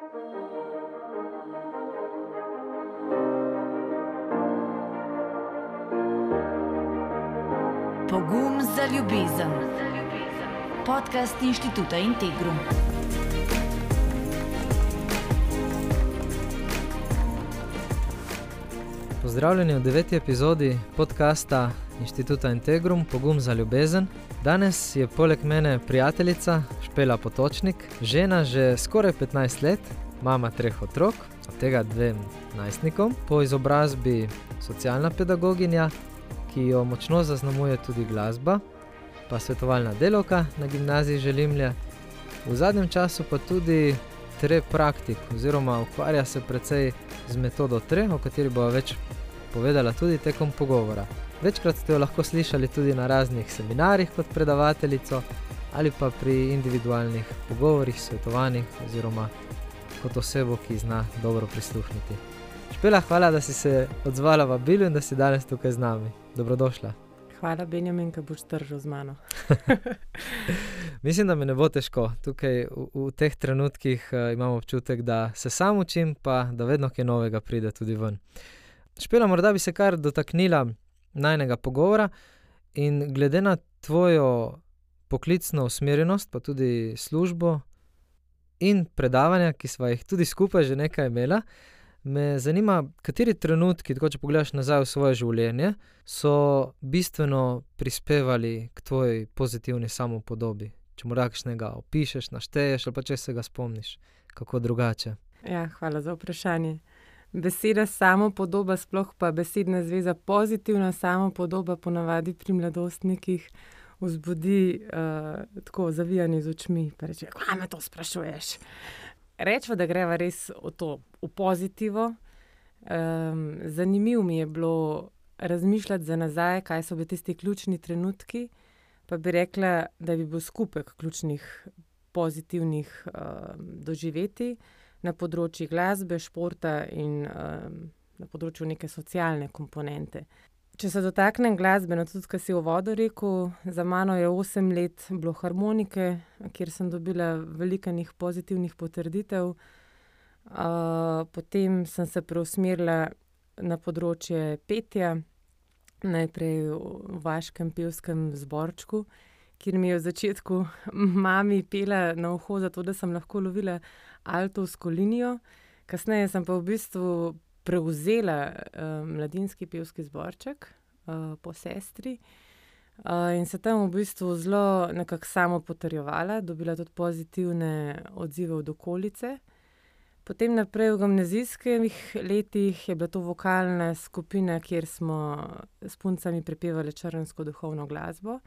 Pogum za ljubezen. Podcast inštituta Integrum. Pozdravljeni v deveti epizodi podcasta Inštituta Integrum Pogum za ljubezen. Danes je poleg mene prijateljica Špela Potočnik, žena že skoraj 15 let, mama treh otrok, od tega dvem najstnikom, po izobrazbi socialna pedagoginja, ki jo močno zaznamuje tudi glasba, pa svetovalna delovka na gimnaziji Želimlje, v zadnjem času pa tudi tre praktik, oziroma ukvarja se precej z metodo tre, o kateri bo več povedala tudi tekom pogovora. Večkrat ste jo lahko slišali tudi na raznih seminarjih kot predavateljico ali pa pri individualnih pogovorih, svetovanjih oziroma kot osebo, ki zna dobro prisluhniti. Špela, hvala, da si se odzvala v Bilu in da si danes tukaj z nami. Dobrodošla. Hvala, Benjamin, da boš držal z mano. Mislim, da mi ne bo težko. Tukaj v, v teh trenutkih uh, imam občutek, da se sam učim, pa da vedno kaj novega pride tudi ven. Špela, morda bi se kar dotaknila najnega pogovora in glede na tvojo poklicno usmerjenost, pa tudi službo in predavanja, ki smo jih tudi skupaj že nekaj imela. Me zanima, kateri trenutki, tako če pogledaš nazaj v svoje življenje, so bistveno prispevali k tvoji pozitivni samopodobi. Če morda kakšnega opišeš, našteješ ali pa če se ga spomniš, kako drugače. Ja, hvala za vprašanje. Beseda samopodoba, sploh pa besedna zveza pozitivna samopodoba, ponavadi pri mladostnikih vzbudi uh, tako zavijanje z očmi. Reče, kaj me to sprašuješ? Rečemo, da greva res v to, v pozitivo. Um, zanimivo mi je bilo razmišljati za nazaj, kaj so bili tisti ključni trenutki. Pa bi rekla, da bi bil skupek ključnih pozitivnih um, doživeti na področju glasbe, športa in um, na področju neke socialne komponente. Če se dotaknem glasbe, no tudi, kar si v vodu rekel, za mano je osem let bilo harmonike, kjer sem dobila veliko njih pozitivnih potrditev. Uh, potem sem se preusmerila na področje petja, najprej v vaškem pevskem zborčku, kjer mi je v začetku mami pela na uho, zato da sem lahko lovila altovsko linijo. Kasneje sem pa v bistvu prevzela uh, mladinski pevski zborček uh, po sestri uh, in se tam v bistvu zelo nekako samo potrjevala, dobila tudi pozitivne odzive od okolice. Potem naprej v gimnazijskih letih je bila to vokalna skupina, kjer smo s puncami prepevali črnsko duhovno glasbo.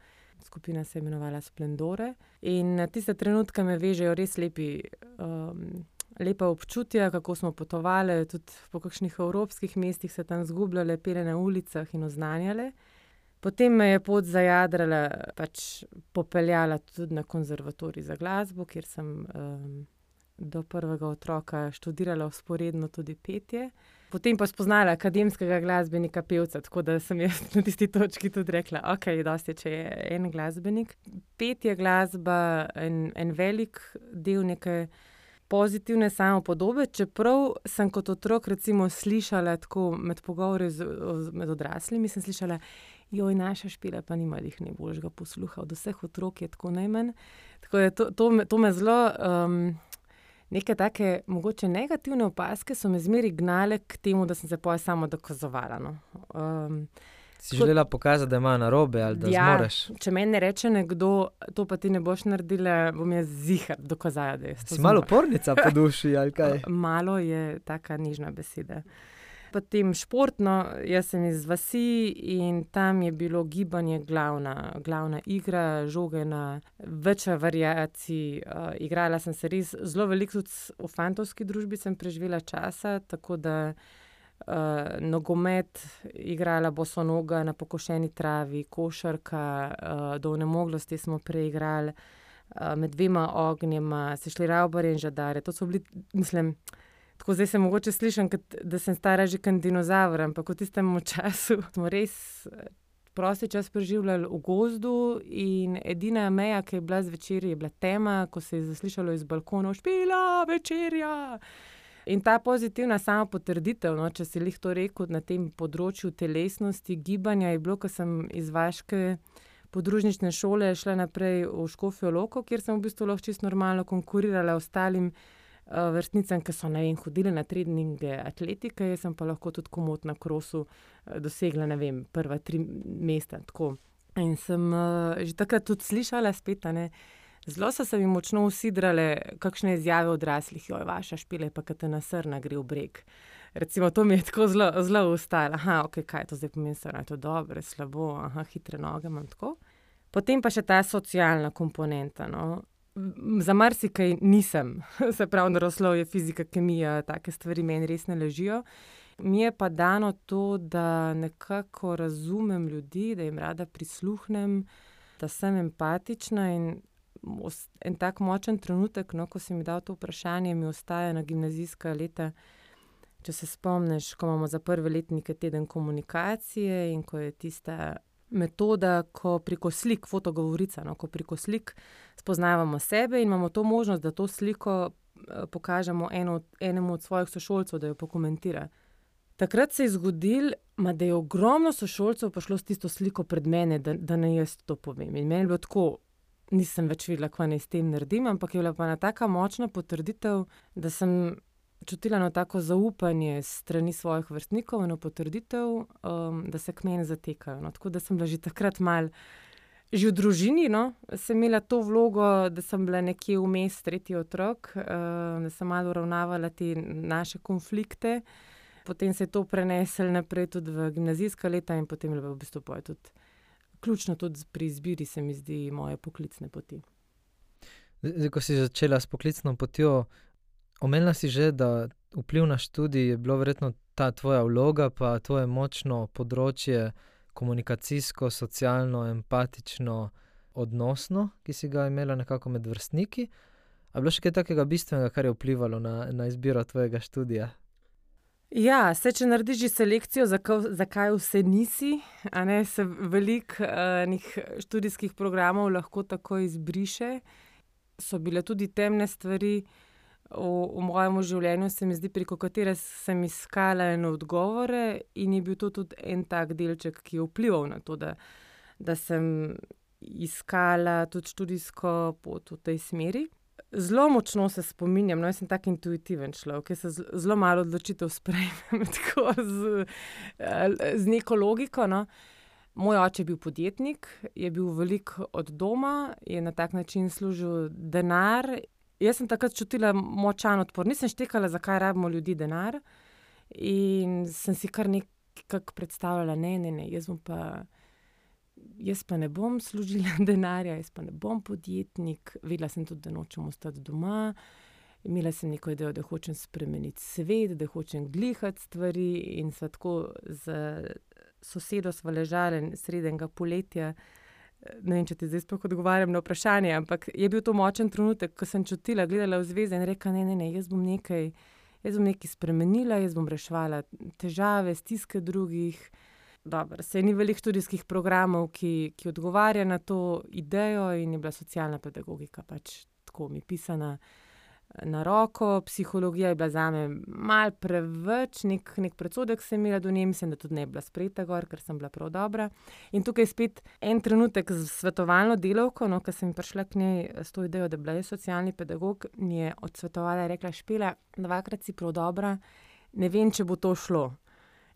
Skupina se je imenovala Splendore. In tiste trenutke me vežejo res lepi um, lepa občutja, kako smo potovali, tudi po kakšnih evropskih mestih se tam zgubljali, pele na ulicah in oznanjale. Potem me je pot zajadrala, pač popeljala tudi na konzervatorij za glasbo, kjer sem um, do prvega otroka študirala usporedno tudi petje. Potem pa spoznala akademskega glasbenika, pevca, tako da sem jaz na tisti točki tudi rekla, ok, dosti, če je en glasbenik. Petje glasba je en velik del neke pozitivne samopodobe, čeprav sem kot otrok recimo slišala tako med pogovori z, med odraslimi, sem slišala, joj, naša špila pa nima jih najboljšega posluha, od vseh otrok je tako najmanj. Tako da to, to, to me zelo, um, neke take mogoče negativne opaske so me zmeri gnale k temu, da sem se poja samo dokazovala. No. Um, Si želela pokazati, da ima na robe ali da ja, zmoreš. Če meni reče nekdo, to pa ti ne boš naredila, bom jaz zihar dokazala, da je to. Si malo pornica po duši ali kaj? malo je taka nižna beseda. Potem športno, jaz sem iz vasi in tam je bilo gibanje glavna, glavna igra, žoge na več variacij. Uh, igrala sem se res zelo veliko, tudi v fantovski družbi sem preživela časa, tako da uh, nogomet, igrala bosonoga na pokošeni travi, košarka, uh, do nemoglosti smo preigrali uh, med dvema ognjema, se šli ravbari in žadare. To so bili, mislim. Tako zdaj se mogoče slišim, da sem stara že kot dinozaver, ampak v tistem času smo res prosti čas preživljali v gozdu in edina meja, ki je bila zvečer, je bila tema, ko se je zaslišalo iz balkonov: špila, večerja. In ta pozitivna sama potrditev, no, če si jih to rekel na tem področju telesnosti, gibanja, je bilo, ko sem iz Vaške podružnične šole šla naprej v Škofijo Loko, kjer sem v bistvu lahko čisto normalno konkurirala ostalim uh, vrstnicam, ki so vem, hodili na treninge atletike, jaz sem pa lahko tudi komot na krosu uh, dosegla, vem, prva tri mesta. Tako. In sem uh, že takrat tudi slišala spet, ne. Zelo so se mi močno usidrale, kakšne izjave odraslih, jo je vaša špila, pa kad te nasrna gre v breg. Recimo, to mi je tako zelo, zelo ustalo. Aha, ok, kaj to zdaj pomeni, da je to dobro, slabo, aha, hitre noge imam tako. Potem pa še ta socialna komponenta. No. Za marsikaj nisem, se pravi, naravoslovje, fizika, kemija, take stvari meni res ne ležijo. Mi je pa dano to, da nekako razumem ljudi, da jim rada prisluhnem, da sem empatična. In en tak močen trenutek, no, ko si mi dal to vprašanje, mi ostaja na gimnazijska leta. Če se spomniš, ko imamo za prve letnike teden komunikacije in ko je tista metoda, ko preko slik, fotogovorica, no, ko preko slik spoznavamo sebe in imamo to možnost, da to sliko pokažemo eno, enemu od svojih sošolcev, da jo pokomentira. Takrat se je zgodilo, da je ogromno sošolcev prišlo s tisto sliko pred mene, da, da naj jaz to povem. In meni je bilo tako, nisem več vedela, kaj naj s tem naredim, ampak je bila pa ena tako močna potrditev, da sem čutila eno tako zaupanje strani svojih vrstnikov, eno potrditev, um, da se k meni zatekajo. No. Tako da sem bila že takrat mal. Že v družini no, sem imela to vlogo, da sem bila nekje vmes, tretji otrok, uh, da sem malo uravnavala te naše konflikte. Potem se je to preneslo naprej tudi v gimnazijska leta, in potem je bilo v bistvu tudi ključno tudi pri izbiri, se mi zdi, moje poklicne poti. Zdaj, ko si začela s poklicno potjo, omenila si že, da vpliv na študij je bilo verjetno ta tvoja vloga, pa tvoje močno področje, komunikacijsko, socialno, empatično, odnosno, ki si ga imela nekako med vrstniki. A je bilo še kaj takega bistvenega, kar je vplivalo na, na izbiro tvojega študija? Ja, saj če narediš že selekcijo, zakaj vse nisi, a ne, se veliko enih študijskih programov lahko takoj izbriše. So bile tudi temne stvari v, v mojem življenju, se mi zdi, preko katere sem iskala ene odgovore, in je bil to tudi en tak delček, ki je vplival na to, da, da sem iskala tudi študijsko pot v tej smeri. Zelo močno se spominjam, no, jaz sem tak intuitiven človek, ki se zelo malo odločitev sprejmem tako z, z neko logiko, no. Moj oče je bil podjetnik, je bil veliko od doma, je na tak način služil denar. Jaz sem takrat čutila močan odpor, nisem štekala, zakaj rabimo ljudi denar, in sem si kar nekako predstavljala: "Ne, ne, ne, jaz bom pa, jaz pa ne bom služila denarja, jaz pa ne bom podjetnik." Vedela sem tudi, da nočem ostati doma. Imela sem neko idejo, da hočem spremeniti svet, da hočem glihat stvari, in sva tako s sosedo sva ležali sredi enega poletja. Ne vem, če ti zdaj sploh odgovarjam na vprašanje, ampak je bil to močen trenutek, ko sem čutila, gledala v zvezde in rekla: "Ne, ne, ne, jaz bom nekaj, jaz bom nekaj spremenila, jaz bom reševala težave, stiske drugih." Dobro, saj ni veliko študijskih programov, ki, ki odgovarja na to idejo, in je bila socialna pedagogika pač tako mi pisana na roko. Psihologija je bila zame malo preveč, neki, neki predsodek sem imela do nje, mislim, da tudi ne bi bila sprejeta gor, ker sem bila prav dobra. In tukaj spet en trenutek s svetovalno delavko, no, ke sem prišla k njej s to idejo, da bi bila jaz socialni pedagog, mi je odsvetovala, je rekla: "Špela, dvakrat si prav dobra, ne vem, če bo to šlo."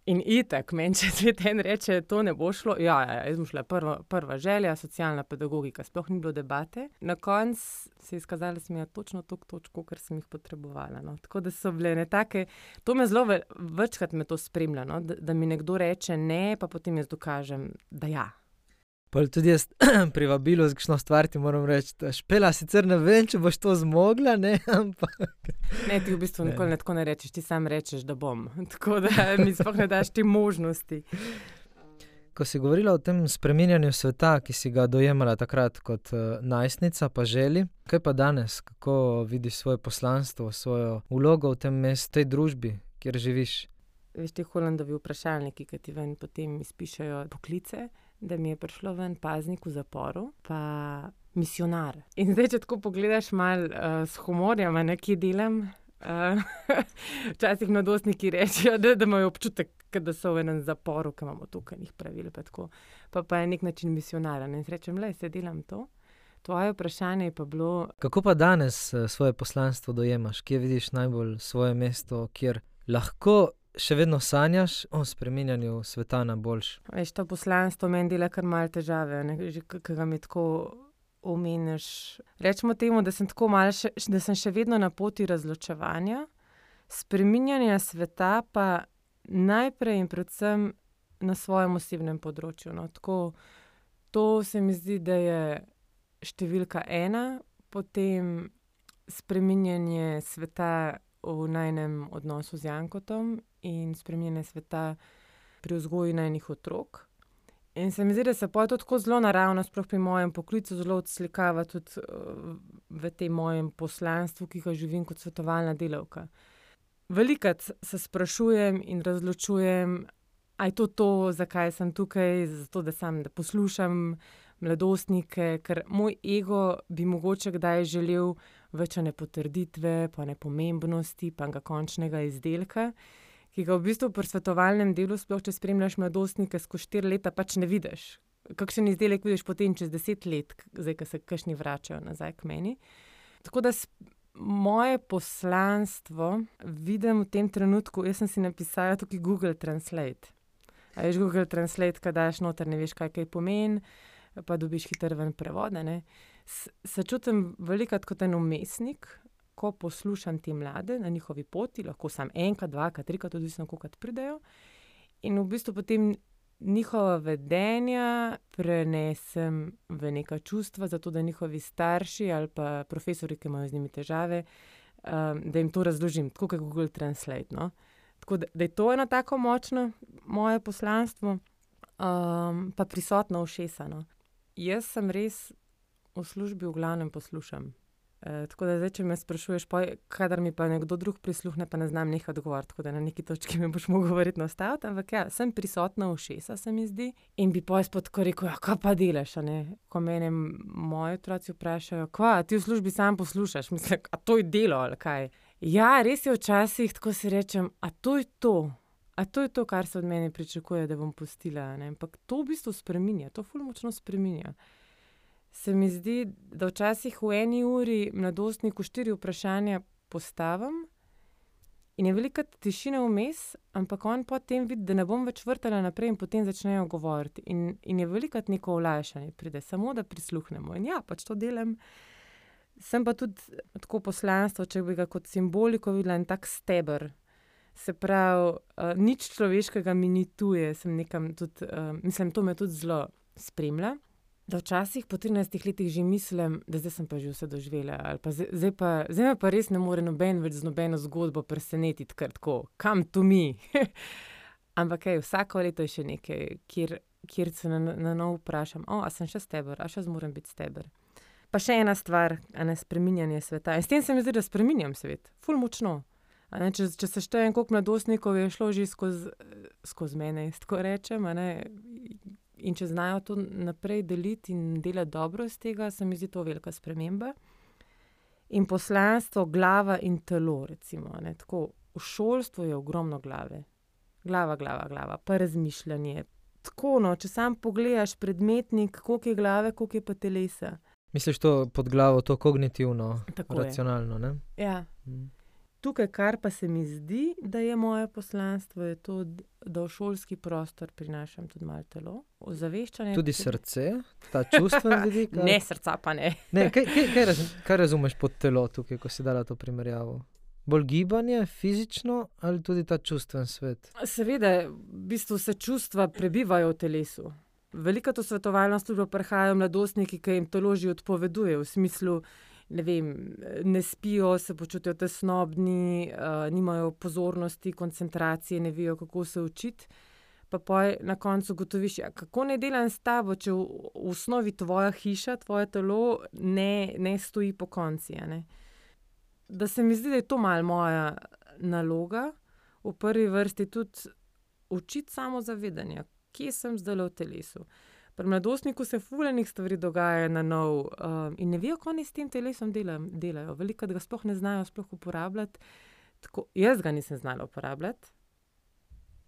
In itak, meni če cvet en reče: "To ne bo šlo," ja, ja, jaz bom šla, prva, prva želja, socialna pedagogika, sploh ni bilo debate. Na koncu se je izkazalo, da sem imela točno toliko točk, kakor sem jih potrebovala, no, tako da so bile ene take, to me zelo večkrat me to spremlja, no, da, da mi nekdo reče ne, pa potem jaz dokažem, da ja. Pol tudi jaz pri vabilu za kakšno stvar ti moram reči: "Špela, sicer ne vem, če boš to zmogla, ne, ampak ..." Ne, ti v bistvu nikoli tako ne rečeš, ti samo rečeš, da bom, tako da mi sploh ne daš te možnosti. Ko si govorila o tem spreminjanju sveta, ki si ga dojemala takrat kot, najstnica pa želja, kaj pa danes, kako vidiš svoje poslanstvo, svojo vlogo v tem mestu, tej družbi, kjer živiš? Veš, ti Hollandovi vprašalniki, ke ti ven potem izpišejo poklice, da mi je prišlo ven paznik v zaporu, pa misionar. In zdaj, če tako pogledaš malo uh, s humorjem, nekje delam. Uh, včasih mladostniki rečejo, da, da imajo občutek, da so v enem zaporu, ki imamo tukaj njih pravil. Pa, pa, pa je nek način misionara. In rečem, le, se delam to. Tvoje vprašanje je pa bilo. Kako pa danes svoje poslanstvo dojemaš, kje vidiš najbolj svoje mesto, kjer lahko še vedno sanjaš o spremenjanju sveta na boljš? Veš, to poslanstvo meni dela kar malce težave, ki ga mi tako omeniš. Rečemo temu, da sem malo, še, da sem še vedno na poti razločevanja, spreminjanja sveta, pa najprej in predvsem na svojem osebnem področju. No. Tako, to se mi zdi, da je številka ena, potem spreminjanje sveta v najnem odnosu z Jankotom in spreminjanje sveta pri vzgoju najnih otrok. In se mi zdi, da se pa to tako zelo naravno, sploh pri mojem poklicu, zelo odslikava tudi v tem mojem poslanstvu, ki ga živim kot svetovalna delavka. Velikrat se sprašujem in razločujem, aj to to, zakaj sem tukaj, zato da sem, da poslušam mladostnike, ker moj ego bi mogoče kdaj želel več ne potrditve, pa ne pomembnosti, pa ga končnega izdelka ki ga v bistvu pri svetovalnem delu, sploh če spremljaš mladostnike skozi štiri leta, pač ne vidiš. Kakšen izdelek vidiš potem čez deset let, zdaj, ko se kašni vračajo nazaj k meni. Tako da moje poslanstvo vidim v tem trenutku, jaz sem si napisala tukaj Google Translate. A veš, Google Translate, kaj daš noter, ne veš, kaj kaj pomeni, pa dobiš hiter ven prevode. Ne? Se čutim velikrat kot en umestnik, ko poslušam te mlade na njihovi poti, lahko sam enkrat, dvakrat, trikrat, odvisno kako pridejo. In v bistvu potem njihova vedenja prenesem v neka čustva, zato da njihovi starši ali pa profesori, ki imajo z njimi težave, um, da jim to razložim, tako kot Google Translate. No? Tako da, da je to eno tako močno moje poslanstvo, um, pa prisotno všesano. Jaz sem res v službi, v glavnem poslušam. E, tako da, zdaj, če me sprašuješ, kadar mi pa nekdo drug prisluhne, pa ne znam nekaj odgovoriti, tako da na neki točki mi boš mogel verjetno ostati. Ampak ja, sem prisotna v šesa, se mi zdi. In bi pojjo spod tako rekel, ja, kaj pa delaš. Ko mene moji otroci vprašajo, kaj ti v službi sam poslušaš, mislim, a to je delo ali kaj. Ja, res je včasih tako si rečem, a to je to. A to je to, kar se od mene pričakuje, da bom postila. Ampak to v bistvu spremenja, to fulmočno spremenja se mi zdi, da včasih v eni uri mladostniku štiri vprašanja postavim in je velika tišina vmes, ampak on potem vidi, da ne bom več vrtala naprej in potem začnejo govoriti. In, in je velika neko olajšanje, pride samo da prisluhnemo. In ja, pač to delam. Sem pa tudi tako poslanstvo, če bi ga kot simboliko videla, en tak steber. Se pravi, uh, nič človeškega mi ni tuje, sem nekam tudi, uh, mislim, to me tudi zelo spremlja da včasih po 13 letih že mislim, da zdaj sem pa že vse doživela. Zdaj, zdaj, pa, zdaj pa res ne more noben več z nobeno zgodbo presenetiti, ker tako, kam tu mi. Ampak kaj, vsako leto je še nekaj, kjer, kjer se na, na novo vprašam, oh, a sem še steber, a še zmorem biti steber. Pa še ena stvar, a ne spreminjanje sveta. In s tem se mi zdi, da spreminjam svet, ful močno. Ne, če, če se štejem, koliko mladostnikov je šlo že skozi skoz mene, tako rečem, in če znajo to naprej deliti in delati dobro iz tega, se mi zdi to velika sprememba. In poslanstvo, glava in telo, recimo. Ne, tako, v šolstvu je ogromno glave, glava, glava, glava, pa razmišljanje. Tako, no, če sam pogledaš predmetnik, koliko je glave, koliko je pa telesa. Misliš to pod glavo, to kognitivno, tako racionalno? Ja. Mm. Tukaj, kar pa se mi zdi, da je moje poslanstvo, je to, da v šolski prostor prinašam tudi malo telo, ozaveščanje. Tudi srce, ta čustva vidik. ne, srca pa ne. ne kaj, kaj, kaj, raz, kaj razumeš pod telo tukaj, ko si dala to primerjavo? Bolj gibanje, fizično ali tudi ta čustven svet? Seveda, v bistvu se čustva prebivajo v telesu. Veliko to svetovalno službo prihajajo mladostniki, ki jim telo že odpoveduje v smislu ne, vem, ne spijo, se počutijo tesnobni, uh, nimajo pozornosti, koncentracije, ne vejo, kako se učiti. Pa pa na koncu gotoviš, ja, kako ne delam s tabo, če v, v osnovi tvoja hiša, tvoje telo ne, ne stoji po konci. Da se mi zdi, da je to mal moja naloga, v prvi vrsti tudi učiti samozavedanje, kje sem zdaj v telesu. Pri mladostniku se fulejnih stvari dogaja na nov um, in ne vejo, kako oni s tem telesom dela, delajo. Veliko ga sploh ne znajo sploh uporabljati. Tako, jaz ga nisem znala uporabljati.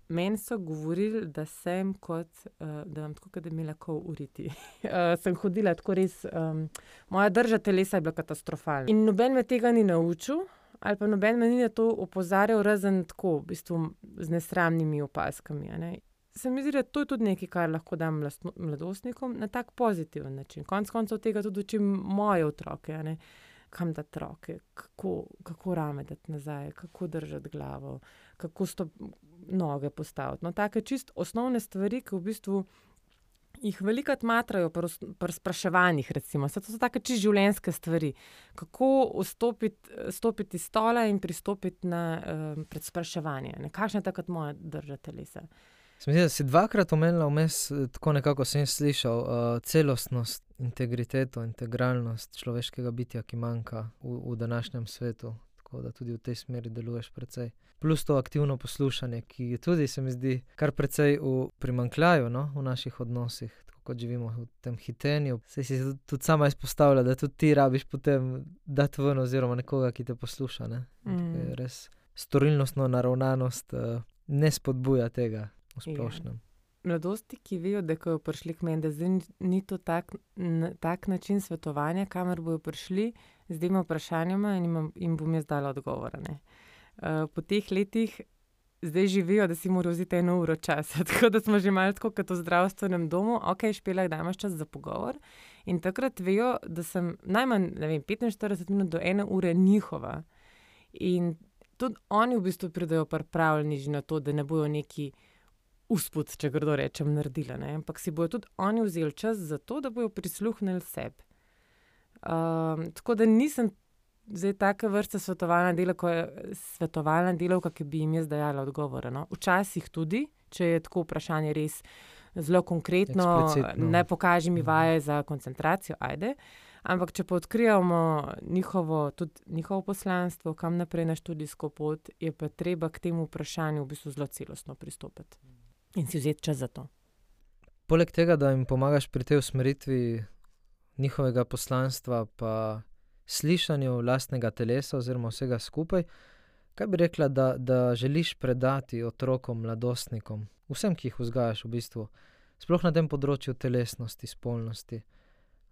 Meni so govorili, da sem kot, uh, da imam tako, da bi imela kol uriti. uh, sem hodila tako res, um, moja drža telesa je bila katastrofalna. In noben me tega ni naučil, ali pa noben me ni na to opozarjal, razen tako, v bistvu z nesramnimi opaskami. Se mi zdi, da to je tudi nekaj, kar lahko dam mladostnikom na tak pozitiven način. Konec koncev tega tudi učim moje otroke. Kam da otroke, kako, kako rame dati nazaj, kako držati glavo, kako sto noge postaviti. No, take čist osnovne stvari, ki v bistvu jih veliko matrajo pri, pri spraševanjih. Recimo. To so take čist življenjske stvari. Kako stopiti iz stola in pristopiti na um, predspraševanje. Kakšna je takrat moja drža telesa? Mislim, da si dvakrat omenila vmes, eh, tako nekako sem slišal, uh, celostnost, integriteto, integralnost človeškega bitja, ki manjka v, v današnjem svetu. Tako da tudi v tej smeri deluješ precej. Plus to aktivno poslušanje, ki je tudi, se mi zdi, kar precej v primankljaju no, v naših odnosih. Kot živimo v tem hitenju, se si tudi sama izpostavlja, da tudi ti rabiš potem dati ven, oziroma nekoga, ki te posluša. Ne? Mm. Res storilnostno naravnanost uh, ne spodbuja tega v splošnem. Ja. Mladosti, ki vejo, da ko prišli k meni, da zdaj ni to tak, n, tak način svetovanja, kamor bojo prišli z dvema vprašanjama in jim, jim bom jaz dala odgovore. Uh, po teh letih zdaj živijo, da si morajo vzeti eno uro časa. Tako da smo že malo kot v zdravstvenem domu, ok, špela, da imaš čas za pogovor. In takrat vejo, da sem najmanj vem, 45 minut do ene ure njihova. In tudi oni v bistvu pridejo pripravljeni že na to, da ne bojo neki uspod, če kdo rečem, naredila. Ne? Ampak si bodo tudi oni vzeli čas za to, da bodo prisluhnili sebi. Um, tako da nisem zdaj taka vrsta svetovalna delavka, svetovalna delavka, ki bi jim jaz dajala odgovore. No? Včasih tudi, če je tako vprašanje res zelo konkretno, ne pokaži mi mhm. vaje za koncentracijo, ajde. Ampak, če pa odkrijemo njihovo, njihovo poslanstvo, kam naprej na študijsko pot, je pa treba k temu vprašanju v bistvu zelo celostno pristopiti in si vzeti čas za to. Poleg tega, da jim pomagaš pri tej usmeritvi njihovega poslanstva, pa slišanju lastnega telesa, oziroma vsega skupaj, kaj bi rekla, da, da želiš predati otrokom, mladostnikom, vsem, ki jih vzgajaš v bistvu, sploh na tem področju telesnosti, spolnosti.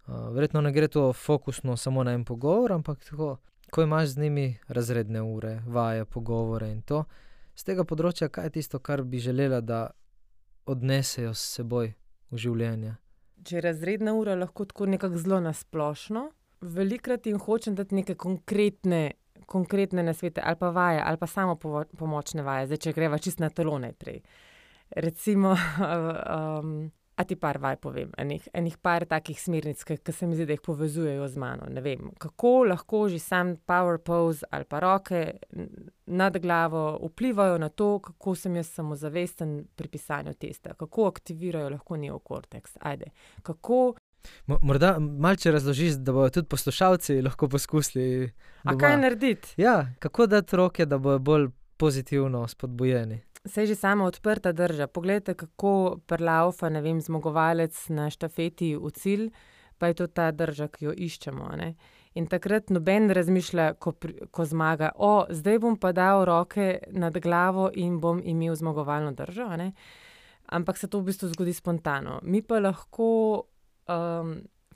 Uh, verjetno ne gre to fokusno samo na en pogovor, ampak tako, ko imaš z njimi razredne ure, vaje, pogovore in to. Z tega področja, kaj je tisto, kar bi želela, da odnesejo s seboj v življenje. Če je razredna ura lahko tako nekako zelo nasplošno, velikrat jim hočem dati neke konkretne, konkretne nasvete ali pa vaje, ali pa samo pomočne vaje, zdaj če greva čist na telo najprej. Recimo, um, A ti par vaj povem, enih, enih par takih smernic, ki se mi zdi, da jih povezujejo z mano. Ne vem, kako lahko že sam power pose ali pa roke nad glavo vplivajo na to, kako sem jaz samozavesten pri pisanju testa, kako aktivirajo lahko neokorteks. Ajde, kako. Morda malce razložiš, da bodo tudi poslušalci lahko poskusili. A kaj narediti? Ja, kako dati roke, da bodo bolj pozitivno spodbujeni. Se je že sama odprta drža. Poglejte, kako prelaufa, ne vem, zmagovalec na štafeti v cilj, pa je to ta drža, ki jo iščemo. Ne? In takrat noben razmišlja, ko, ko zmaga, o, zdaj bom pa dal roke nad glavo in bom imel zmagovalno držo. Ampak se to v bistvu zgodi spontano. Mi pa lahko.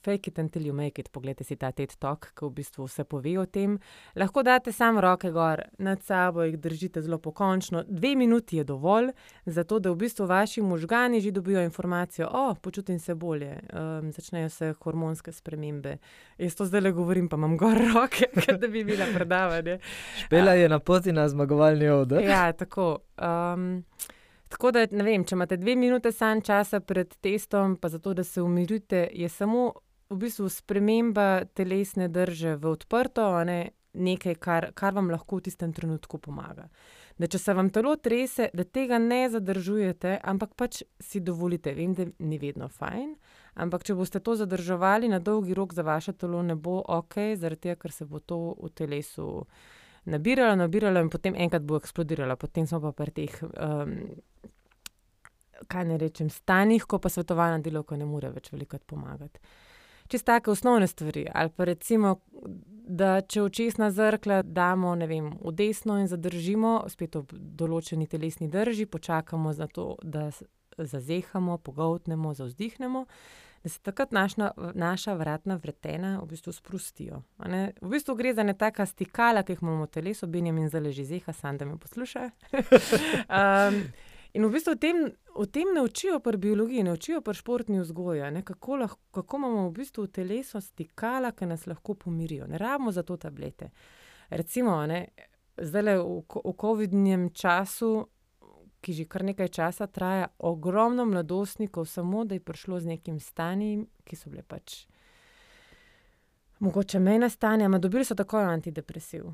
Fake it until you make it. Poglejte si ta TED Talk, ki v bistvu vse pove o tem. Lahko date samo roke gor nad sabo, jih držite zelo pokončno. Dve minuti je dovolj, zato da v bistvu vaši možgani že dobijo informacijo, o, oh, počutim se bolje, um, začnejo se hormonske spremembe. Jaz to zdaj le govorim, pa imam gor roke, da bi bila predavanja. Špela je na poti na zmagovalni odr. Ja, tako. Um, Tako da, vem, če imate dve minute san časa pred testom, pa zato, da se umirite, je samo v bistvu sprememba telesne drže v odprto, ne, nekaj, kar, kar vam lahko v tistem trenutku pomaga. Da če se vam telo trese, da tega ne zadržujete, ampak pač si dovolite. Vem, da ni vedno fajn, ampak če boste to zadrževali na dolgi rok, za vaše telo ne bo ok, zaradi tega, ker se bo to v telesu nabiralo, nabiralo in potem enkrat bo eksplodiralo. Potem smo pa pri teh. Um, kaj ne rečem, stanjih, ko pa svetovalna delovka ne more več veliko pomagati. Čisto take osnovne stvari. Ali pa recimo, da če očesna zrkla damo vem, v desno in zadržimo, spet v določeni telesni drži, počakamo za to, da zazehamo, pogoltnemo, zauzdihnemo, da se takrat naša, naša vratna vretena v bistvu sprostijo. V bistvu gre za nekakšna stikala, ki jih imamo v telesu, Benjamin zaleži zeha, sam da me posluša. um, In v bistvu v tem, v tem ne učijo pri biologiji, ne učijo pri športni vzgoji, kako, lahko, kako imamo v bistvu v telesu stikala, ki nas lahko pomirijo. Ne rabimo za to tablete. Recimo, zdaj le v, v COVID-19 času, ki že kar nekaj časa traja, ogromno mladostnikov, samo da je prišlo z nekim stanjem, ki so bile pač mogoče mejna stanja, ampak dobili so tako antidepresiv.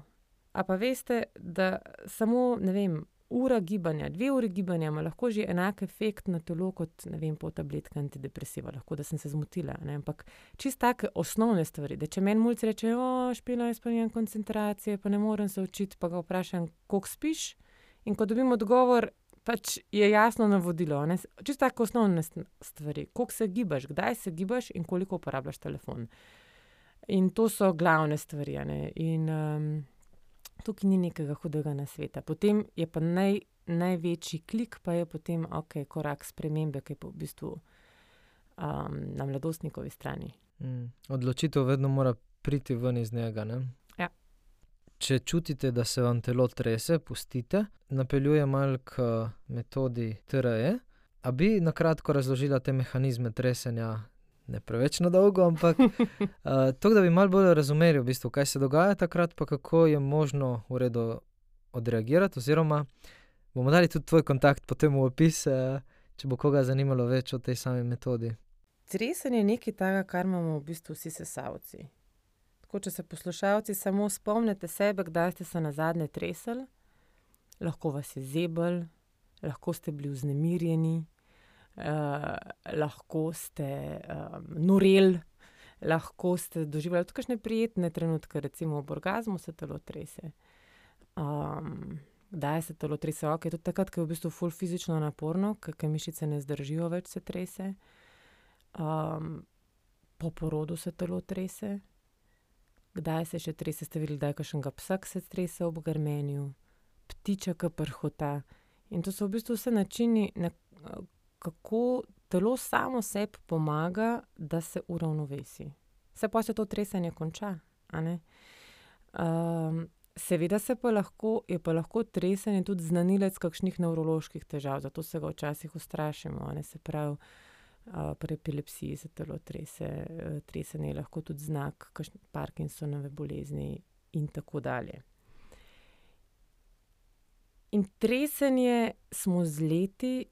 A pa veste, da samo ne vem ura gibanja, dve uri gibanja ima lahko že enak efekt na telo kot ne vem, po tabletki antidepresiva. Lahko da sem se zmotila. Ne? Ampak čist take osnovne stvari. Da če meni mulj reče, o, špila je spomnjen koncentracije, pa ne morem se učiti, pa ga vprašam, koliko spiš. In ko dobim odgovor, pač je jasno navodilo. Čisto tako osnovne stvari. Koliko se gibaš, kdaj se gibaš in koliko uporabljaš telefon. In to so glavne stvari. In um, tukaj ni nekega hudega na sveta. Potem je pa naj, največji klik, pa je potem ok, korak spremembe, ki je v bistvu um, na mladostnikovi strani. Mm. Odločitev vedno mora priti ven iz njega. Ja. Če čutite, da se vam telo trese, pustite. Napeljujem malo k metodi TRE. A bi na kratko razložila te mehanizme tresenja, ne preveč na dolgo, ampak uh, to, da bi malo bolj razumeli, v bistvu, kaj se dogaja takrat, pa kako je možno v redu odreagirati. Oziroma, bomo dali tudi tvoj kontakt potem v opis, uh, če bo koga zanimalo več o tej sami metodi. Tresen je nekaj takega, kar imamo v bistvu vsi sesalci. Tako, če se poslušalci samo spomnite sebe, kdaj ste se na zadnje tresli, lahko vas je zebel, lahko ste bili vznemirjeni, lahko ste um, noreli, lahko ste doživljali tudi kakšne prijetne trenutke, recimo v orgazmu se telo trese. Um, Kdaj se telo trese? Ok, tudi takrat, ko je v bistvu full fizično naporno, ker mišice ne zdržijo več, se trese. Um, po porodu se telo trese. Kdaj se še trese? Ste videli, da je kakšnega psa, ki se trese ob grmenju, ptiča, ki prhota. In to so v bistvu vse načini, na, kako telo samo sebi pomaga, da se uravnovesi. Se pa se to tresenje konča. Um, seveda se pa lahko, je pa lahko tresenje tudi znanilec kakšnih nevroloških težav, zato se ga včasih ustrašimo. Se pravi, pri epilepsiji se telo trese, uh, tresenje je lahko tudi znak Parkinsonove bolezni in tako dalje. In tresenje smo z leti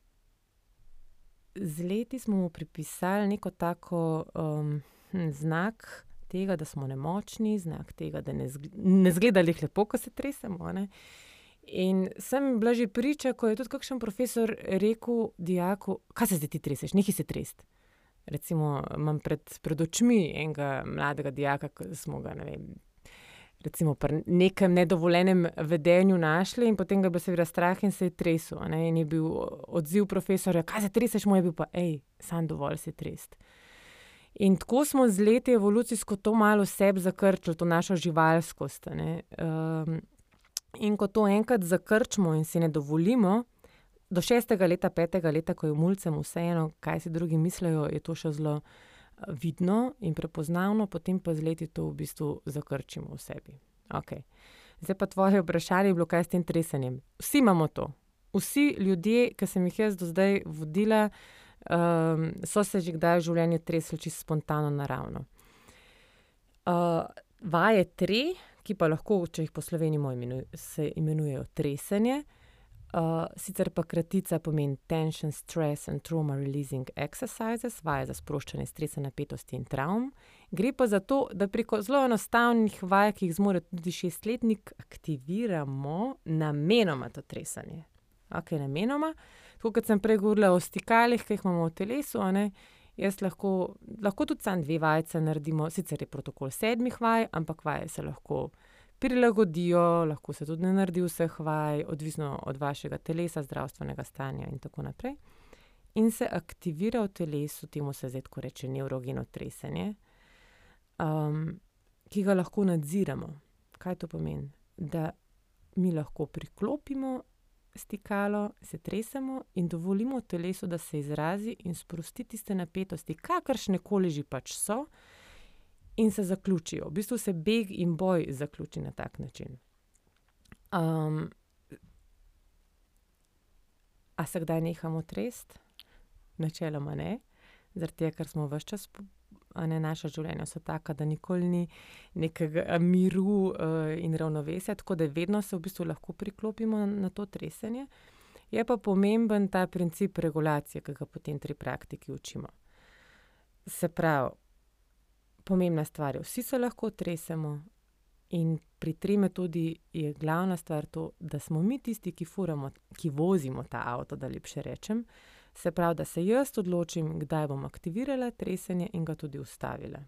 z leti smo mu pripisali neko tako um, hm, znak tega, da smo nemočni, znak tega, da ne, zg ne zgleda jih lepo, ko se tresemo. Ne? In sem bila že priča, ko je tudi kakšen profesor rekel dijaku, kaj se zdaj ti treseš, nekaj se trest. Recimo, imam pred, pred očmi enega mladega dijaka, ki smo ga, vem, recimo, pri nekem nedovoljenem vedenju našli, in potem ga je bilo seveda strah in se je tresel. In je bil odziv profesorja, kaj se treseš, moj je bil pa, hej, sam dovolj se trest. In tako smo z leti evolucijsko to malo sebi zakrčili, to našo živalskost. Um, in ko to enkrat zakrčimo in si ne dovolimo, do šestega leta, petega leta, ko je mulcem vseeno, kaj si drugi mislijo, je to še zelo vidno in prepoznavno, potem pa z leti to v bistvu zakrčimo v sebi. Okay. Zdaj pa tvoje vprašanje je bilo, kaj s tem tresenjem. Vsi imamo to. Vsi ljudje, ki sem jih jaz do zdaj vodila, um, so se že kdaj v življenju tresli čisto spontano, naravno. Uh, vaje tri, ki pa lahko, če jih po sloveniji se imenujejo tresenje, Uh, sicer pa kratica pomeni tension, stress and trauma releasing exercises, vaje za sproščanje stresa, napetosti in travm. Gre pa za to, da preko zelo enostavnih vaj, ki jih zmore tudi šestletnik, aktiviramo namenoma to tresanje. Ok, namenoma. Tako kot sem prej govorila o stikalih, ki jih imamo v telesu, ne, jaz lahko, lahko tudi sam dve vajce naredimo, sicer je protokol sedmih vaj, ampak vaje se lahko prilagodijo, lahko se tudi ne naredi vseh vaj, odvisno od vašega telesa, zdravstvenega stanja in tako naprej. in se aktivira v telesu, temu se zdaj tako reče neurogeno tresenje, um, ki ga lahko nadziramo. Kaj to pomeni? Da mi lahko priklopimo stikalo, se tresemo in dovolimo telesu, da se izrazi in sprosti tiste napetosti, kakršne koli že pač so, in se zaključijo. V bistvu se beg in boj zaključi na tak način. Um, a se kdaj nehamo tresti? Načeloma ne, zaradi tega, ker smo vse čas ne, naša življenja so taka, da nikoli ni nekega miru uh, in ravnovesja, tako da vedno se v bistvu lahko priklopimo na to tresenje. Je pa pomemben ta princip regulacije, ki ga potem tri praktiki učimo. Se pravi, pomembna stvar je, vsi se lahko tresemo, in pri tri metodi je glavna stvar to, da smo mi tisti, ki furamo, ki vozimo ta avto, da lepše rečem. Se pravi, da se jaz odločim, kdaj bom aktivirala tresenje in ga tudi ustavila.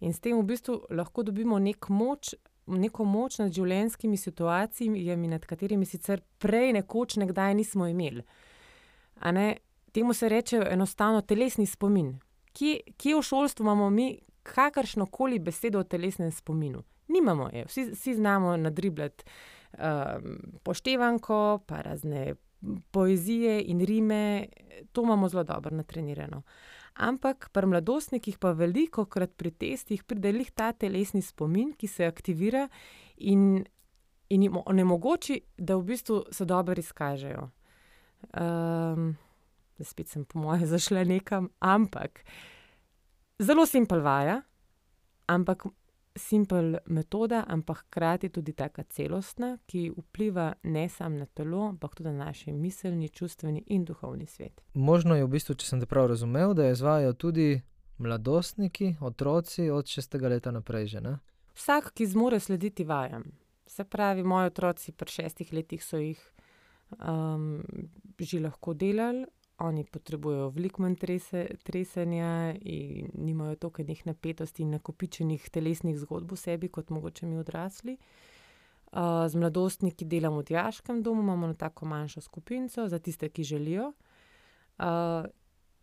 In s tem v bistvu lahko dobimo nek moč, neko moč nad življenjskimi situacijami, nad katerimi sicer prej nekoč nekdaj nismo imeli. Temu se reče enostavno telesni spomin. Kje, kje v šolstvu imamo mi kakršno koli besedo o telesnem spominu? Nimamo je, vsi, vsi znamo nadribljati um, poštevanko, pa razne poezije in rime, to imamo zelo dobro natrenirano. Ampak pri mladostnikih pa veliko krat pri testih pride lih ta telesni spomin, ki se aktivira in, in jim onemogoči, da v bistvu se dobro izkažejo. Um, spet sem, po moje, zašla nekam, ampak zelo simpel vaja, ampak simpel metoda, ampak hkrati tudi tako celostna, ki vpliva ne samo na telo, ampak tudi na naš miselni, čustveni in duhovni svet. Možno je v bistvu, če sem te prav razumel, da izvajo tudi mladostniki, otroci od šestega leta naprej. Že, Vsak, ki zmore slediti vajam. Se pravi, moji otroci pri šestih letih so jih um, že lahko delali, oni potrebujejo veliko manj trese, tresenja in nimajo toliko enih napetosti in nakopičenih telesnih zgodb v sebi, kot mogoče mi odrasli. Uh, z mladostniki delamo v diaškem domu, imamo na tako manjšo skupino za tiste, ki želijo. Uh,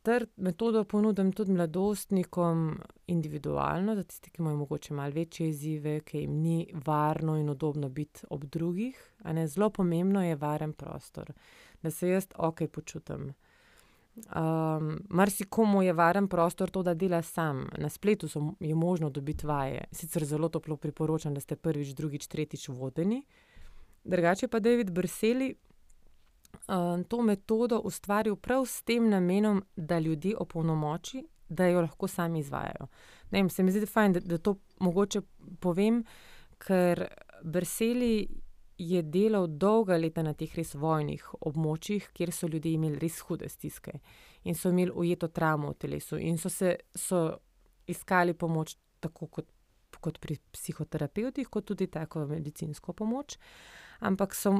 ter metodo ponudim tudi mladostnikom individualno, za tiste, ki imajo mogoče malo večje izzive, ki jim ni varno in udobno biti ob drugih. Zelo pomembno je varen prostor, da se jaz ok počutim. Um, Marsikomu je varen prostor to, da dela sam. Na spletu so, je možno dobiti vaje. Sicer zelo toplo priporočam, da ste prvič, drugič, tretjič vodeni. Drugače pa David Brseli um, to metodo ustvaril prav s tem namenom, da ljudi opolnomoči, da jo lahko sami izvajajo. Ne vem, se mi zdi fajn, da, da to mogoče povem, ker Brseli je delal dolga leta na teh res vojnih območjih, kjer so ljudje imeli res hude stiske in so imeli ujeto travmo v telesu in so se so iskali pomoč tako kot, kot pri psihoterapevtih, kot tudi tako medicinsko pomoč. Ampak so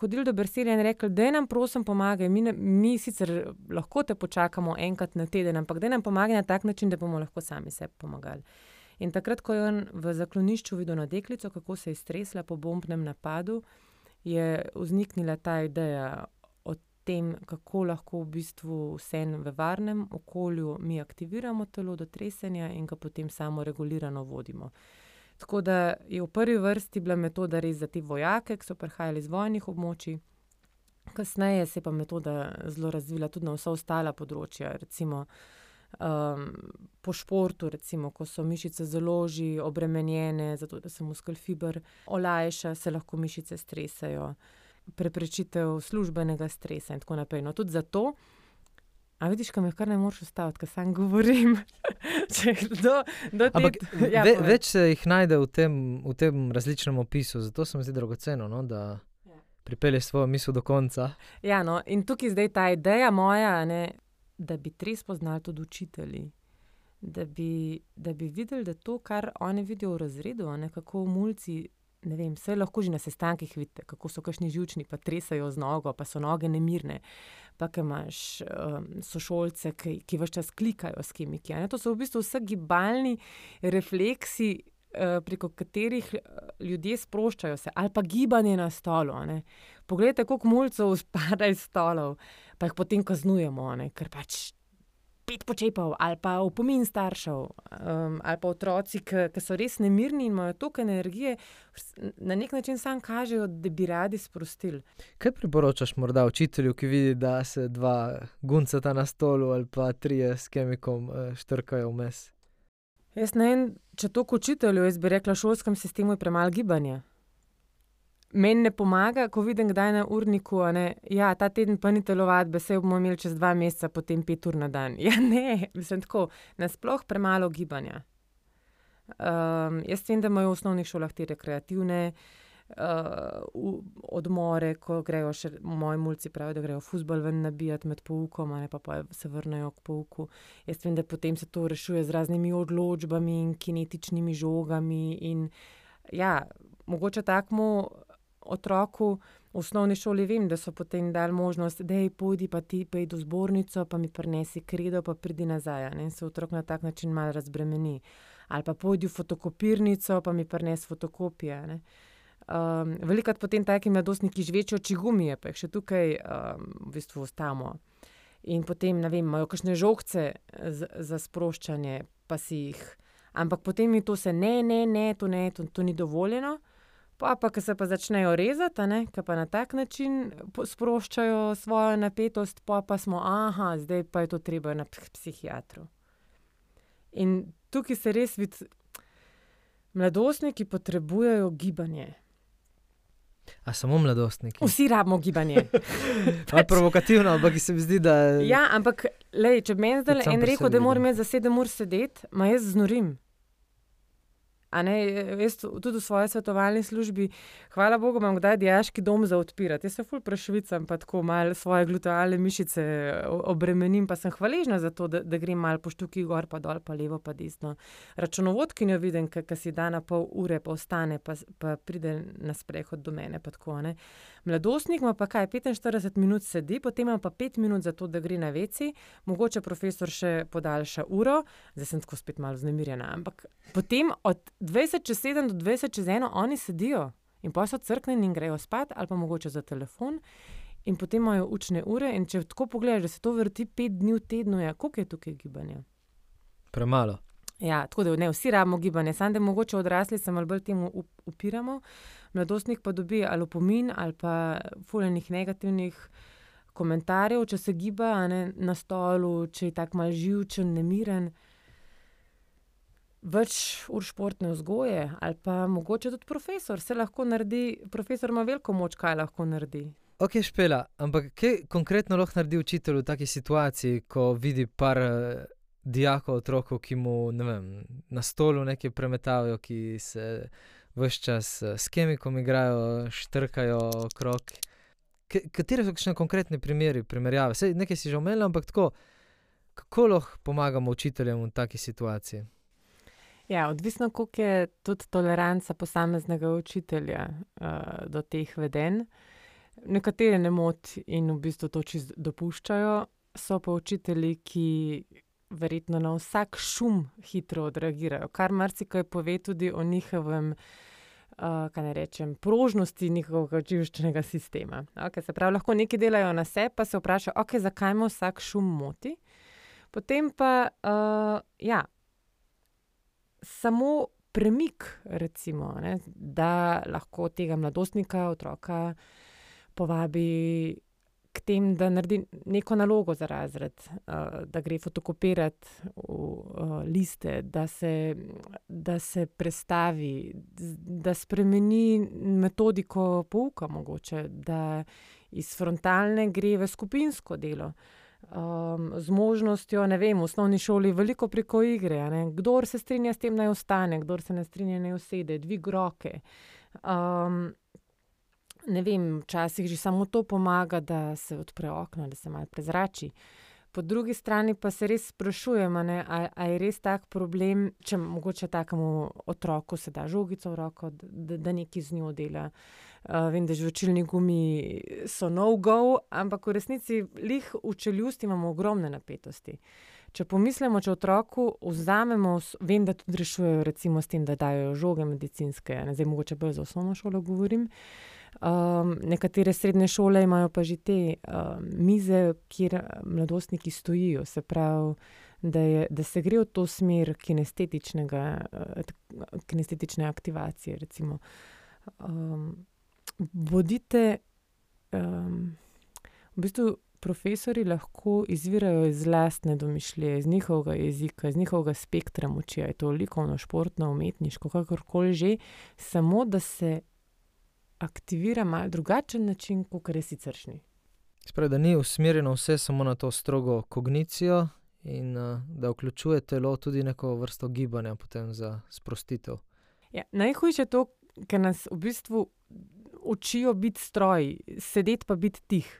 hodili do Berselja in rekli, da nam prosim pomagaj, mi, mi sicer lahko te počakamo enkrat na teden, ampak da nam pomagaj na tak način, da bomo lahko sami sebi pomagali. In takrat, ko je on v zaklonišču videl na deklico, kako se je stresla po bombnem napadu, je vzniknila ta ideja o tem, kako lahko v bistvu vse v varnem okolju mi aktiviramo telo do tresenja in ga potem samo regulirano vodimo. Tako da je v prvi vrsti bila metoda res za te vojake, ki so prihajali iz vojnih območij. Kasneje se je pa metoda zelo razvila tudi na vsa ostala področja, recimo um, po športu, recimo, ko so mišice zelo že obremenjene, zato da se muskel fiber olajša, se lahko mišice stresajo, preprečitev službenega stresa in tako naprej. No, tudi zato. A vidiš, kam je kar ne moreš ustaviti, kaj sam govorim. do, do Ampak, ja, ve, več se jih najde v tem, v tem različnem opisu, zato se mi zdi dragoceno, no, da ja. pripelješ svojo misel do konca. Ja, no, in tukaj zdaj ta ideja moja, ne, da bi res poznali tudi učitelji. Da bi, da bi videli, da to, kar oni vidijo v razredu, ne, kako mulci, ne vem, vse lahko že na sestankih vidite, kako so kašni žučni, pa tresajo z nogo, pa so noge nemirne. Pa ki imaš um, sošolce, ki, ki vse čas klikajo s kemiki. To so v bistvu vse gibalni refleksi, preko katerih uh, ljudje sproščajo se, ali pa gibanje na stolu. Ne. Poglejte, koliko mulcev spada iz stolov, pa jih potem kaznujemo, ne? ker pač pet počepov ali pa opomin staršev, um, ali pa otroci, ki so res nemirni in imajo toliko energije, na nek način sam kažejo, da bi radi sprostili. Kaj priporočaš morda učitelju, ki vidi, da se dva guncata na stolu ali pa trije s kemikom eh, štrkajo vmes? Jaz ne vem, če to kot učitelju, jaz bi rekla, v šolskem sistemu je premalo gibanja. Meni ne pomaga, ko vidim, kdaj je na urniku, da ja, ta teden pa ni telovadbe, se bomo imeli čez dva meseca, potem pet ur na dan. Ja, ne, mislim tako, nasploh premalo gibanja. Um, jaz vem, da imajo v osnovnih šolah te rekreativne uh, odmore, ko grejo še moji mulci, pravijo, da grejo fusbol ven nabijati med poukom, ne pa, pa se vrnejo k pouku. Jaz vem, da potem se to rešuje z raznimi odločbami in kinetičnimi žogami. In, ja, mogoče takmu otroku v osnovni šoli vem, da so potem dali možnost, da je pojdi pa ti pojdi v zbornico, pa mi prinesi kredo, pa pridi nazaj. In se otrok na tak način malo razbremeni. Ali pa pojdi v fotokopirnico, pa mi prinesi fotokopije. Um, Velikrat potem taki mladostniki žvečejo čigumije, pa jih še tukaj um, v bistvu ostamo. In potem, ne vem, imajo kakšne žogce za, za sproščanje, pa si jih. Ampak potem mi to se ne, ne, ne, to ne, to, to ni dovoljeno. Pa, pa ki se pa začnejo rezati, ki pa na tak način sproščajo svojo napetost, pa, pa smo, ah, zdaj pa je to treba na psihiatru. In tukaj se res vidi, mladostniki potrebujejo gibanje. A samo mladostniki? Vsi rabimo gibanje. pač, provokativno, ampak se mi zdi, da. Ja, ampak lej, če meni zdaj en rekel, da moram jaz za sedem ur sedeti, ma jaz znorim. Ne, jaz tudi v svoji svetovalni službi, hvala Bogu, imam kdaj diaški dom za odpirati. Jaz se ful prešvicam, pa tako malo svoje glutealne mišice obremenim, pa sem hvaležna za to, da, da grem malo po štuki gor, pa dol, pa levo, pa desno. Računovodkinjo vidim, ki si da na pol ure, pa ostane, pa, pa pride na sprehod do mene. Tako, Mladostnik ima pa kaj, 45 minut sedi, potem ima pa 5 minut za to, da gre na veci, mogoče profesor še podaljša uro, zdaj sem tako spet malo znemirjena. Ampak potem od 20 čez 7 do 20 čez 1 oni sedijo in pa so crknjeni in grejo spat, ali pa mogoče za telefon. In potem imajo učne ure, in če tako pogledaš, da se to vrti pet dni v tednu, ja, koliko je tukaj gibanja? Premalo. Ja, tako da ne, vsi rabimo gibanje, samo da mogoče odrasli se malo bolj temu upiramo, mladostnik pa dobi ali opomin ali pa fuljenih negativnih komentarjev, če se giba ne, na stolu, če je tako mal živčen, nemiren. Več ur športne vzgoje ali pa mogoče tudi profesor, se lahko naredi, profesor ima veliko moč, kaj lahko naredi. Ok, špela, ampak kaj konkretno lahko naredi učitelj v taki situaciji, ko vidi par dijakov, otrokov, ki mu vem, na stolu nekaj premetavajo, ki se vse čas s kemikom igrajo, štrkajo okrog. Kateri so še konkretni primeri, primerjave? Sej, nekaj si že omenil, ampak tako, kako lahko pomagamo učiteljem v taki situaciji? Ja, odvisno, koliko je tudi toleranca posameznega učitelja uh, do teh vedenj. Nekatere ne moti in v bistvu to čisto dopuščajo, so pa učitelji, ki verjetno na vsak šum hitro odreagirajo, kar marsikaj pove tudi o njihovem, uh, kaj ne rečem, prožnosti njihovega živčnega sistema. Okay, se pravi, lahko nekaj delajo na sebe, pa se vprašajo, okay, zakaj me vsak šum moti. Potem pa, uh, ja, samo premik, recimo, ne, da lahko tega mladostnika, otroka povabi k temu, da naredi neko nalogo za razred, da gre fotokopirati v liste, da se, da se prestavi, da spremeni metodiko pouka, mogoče, da iz frontalne gre v skupinsko delo. Um, z možnostjo, ne vem, v osnovni šoli veliko preko igre. Kdor se strinja s tem, naj ostane, kdor se ne strinja, naj usede, dvig roke. Um, ne vem, včasih že samo to pomaga, da se odpre okno, da se malo prezrači. Po drugi strani pa se res sprašujem, ali je res tak problem, če mogoče takemu otroku se da žogico v roko, da, da nekaj z njo dela. Uh, vem, da žvečilni gumi so no-go, ampak v resnici lih v čeljusti imamo ogromne napetosti. Če pomislimo, če otroku vzamemo, vem, da tudi rešujejo, recimo, s tem, da dajo žoge medicinske, ne zdaj mogoče bolj za osnovno šolo govorim. Um, nekatere srednje šole imajo pa že te um, mize, kjer mladostniki stojijo, se pravi, da, je, da se gre v to smer kinestetične aktivacije. Um, bodite, v bistvu profesori lahko izvirajo iz lastne domišljije, iz njihovega jezika, iz njihovega spektra moči, je to likovno, športno, umetniško, kakorkoli že, samo da se aktivira malo drugačen način, kot je siceršnji. Spravi, da ni usmerjeno vse samo na to strogo kognicijo, in uh, da vključuje telo tudi neko vrsto gibanja za sprostitev. Ja, najhujše je to, ker nas v bistvu učijo biti stroj, sedeti pa biti tih.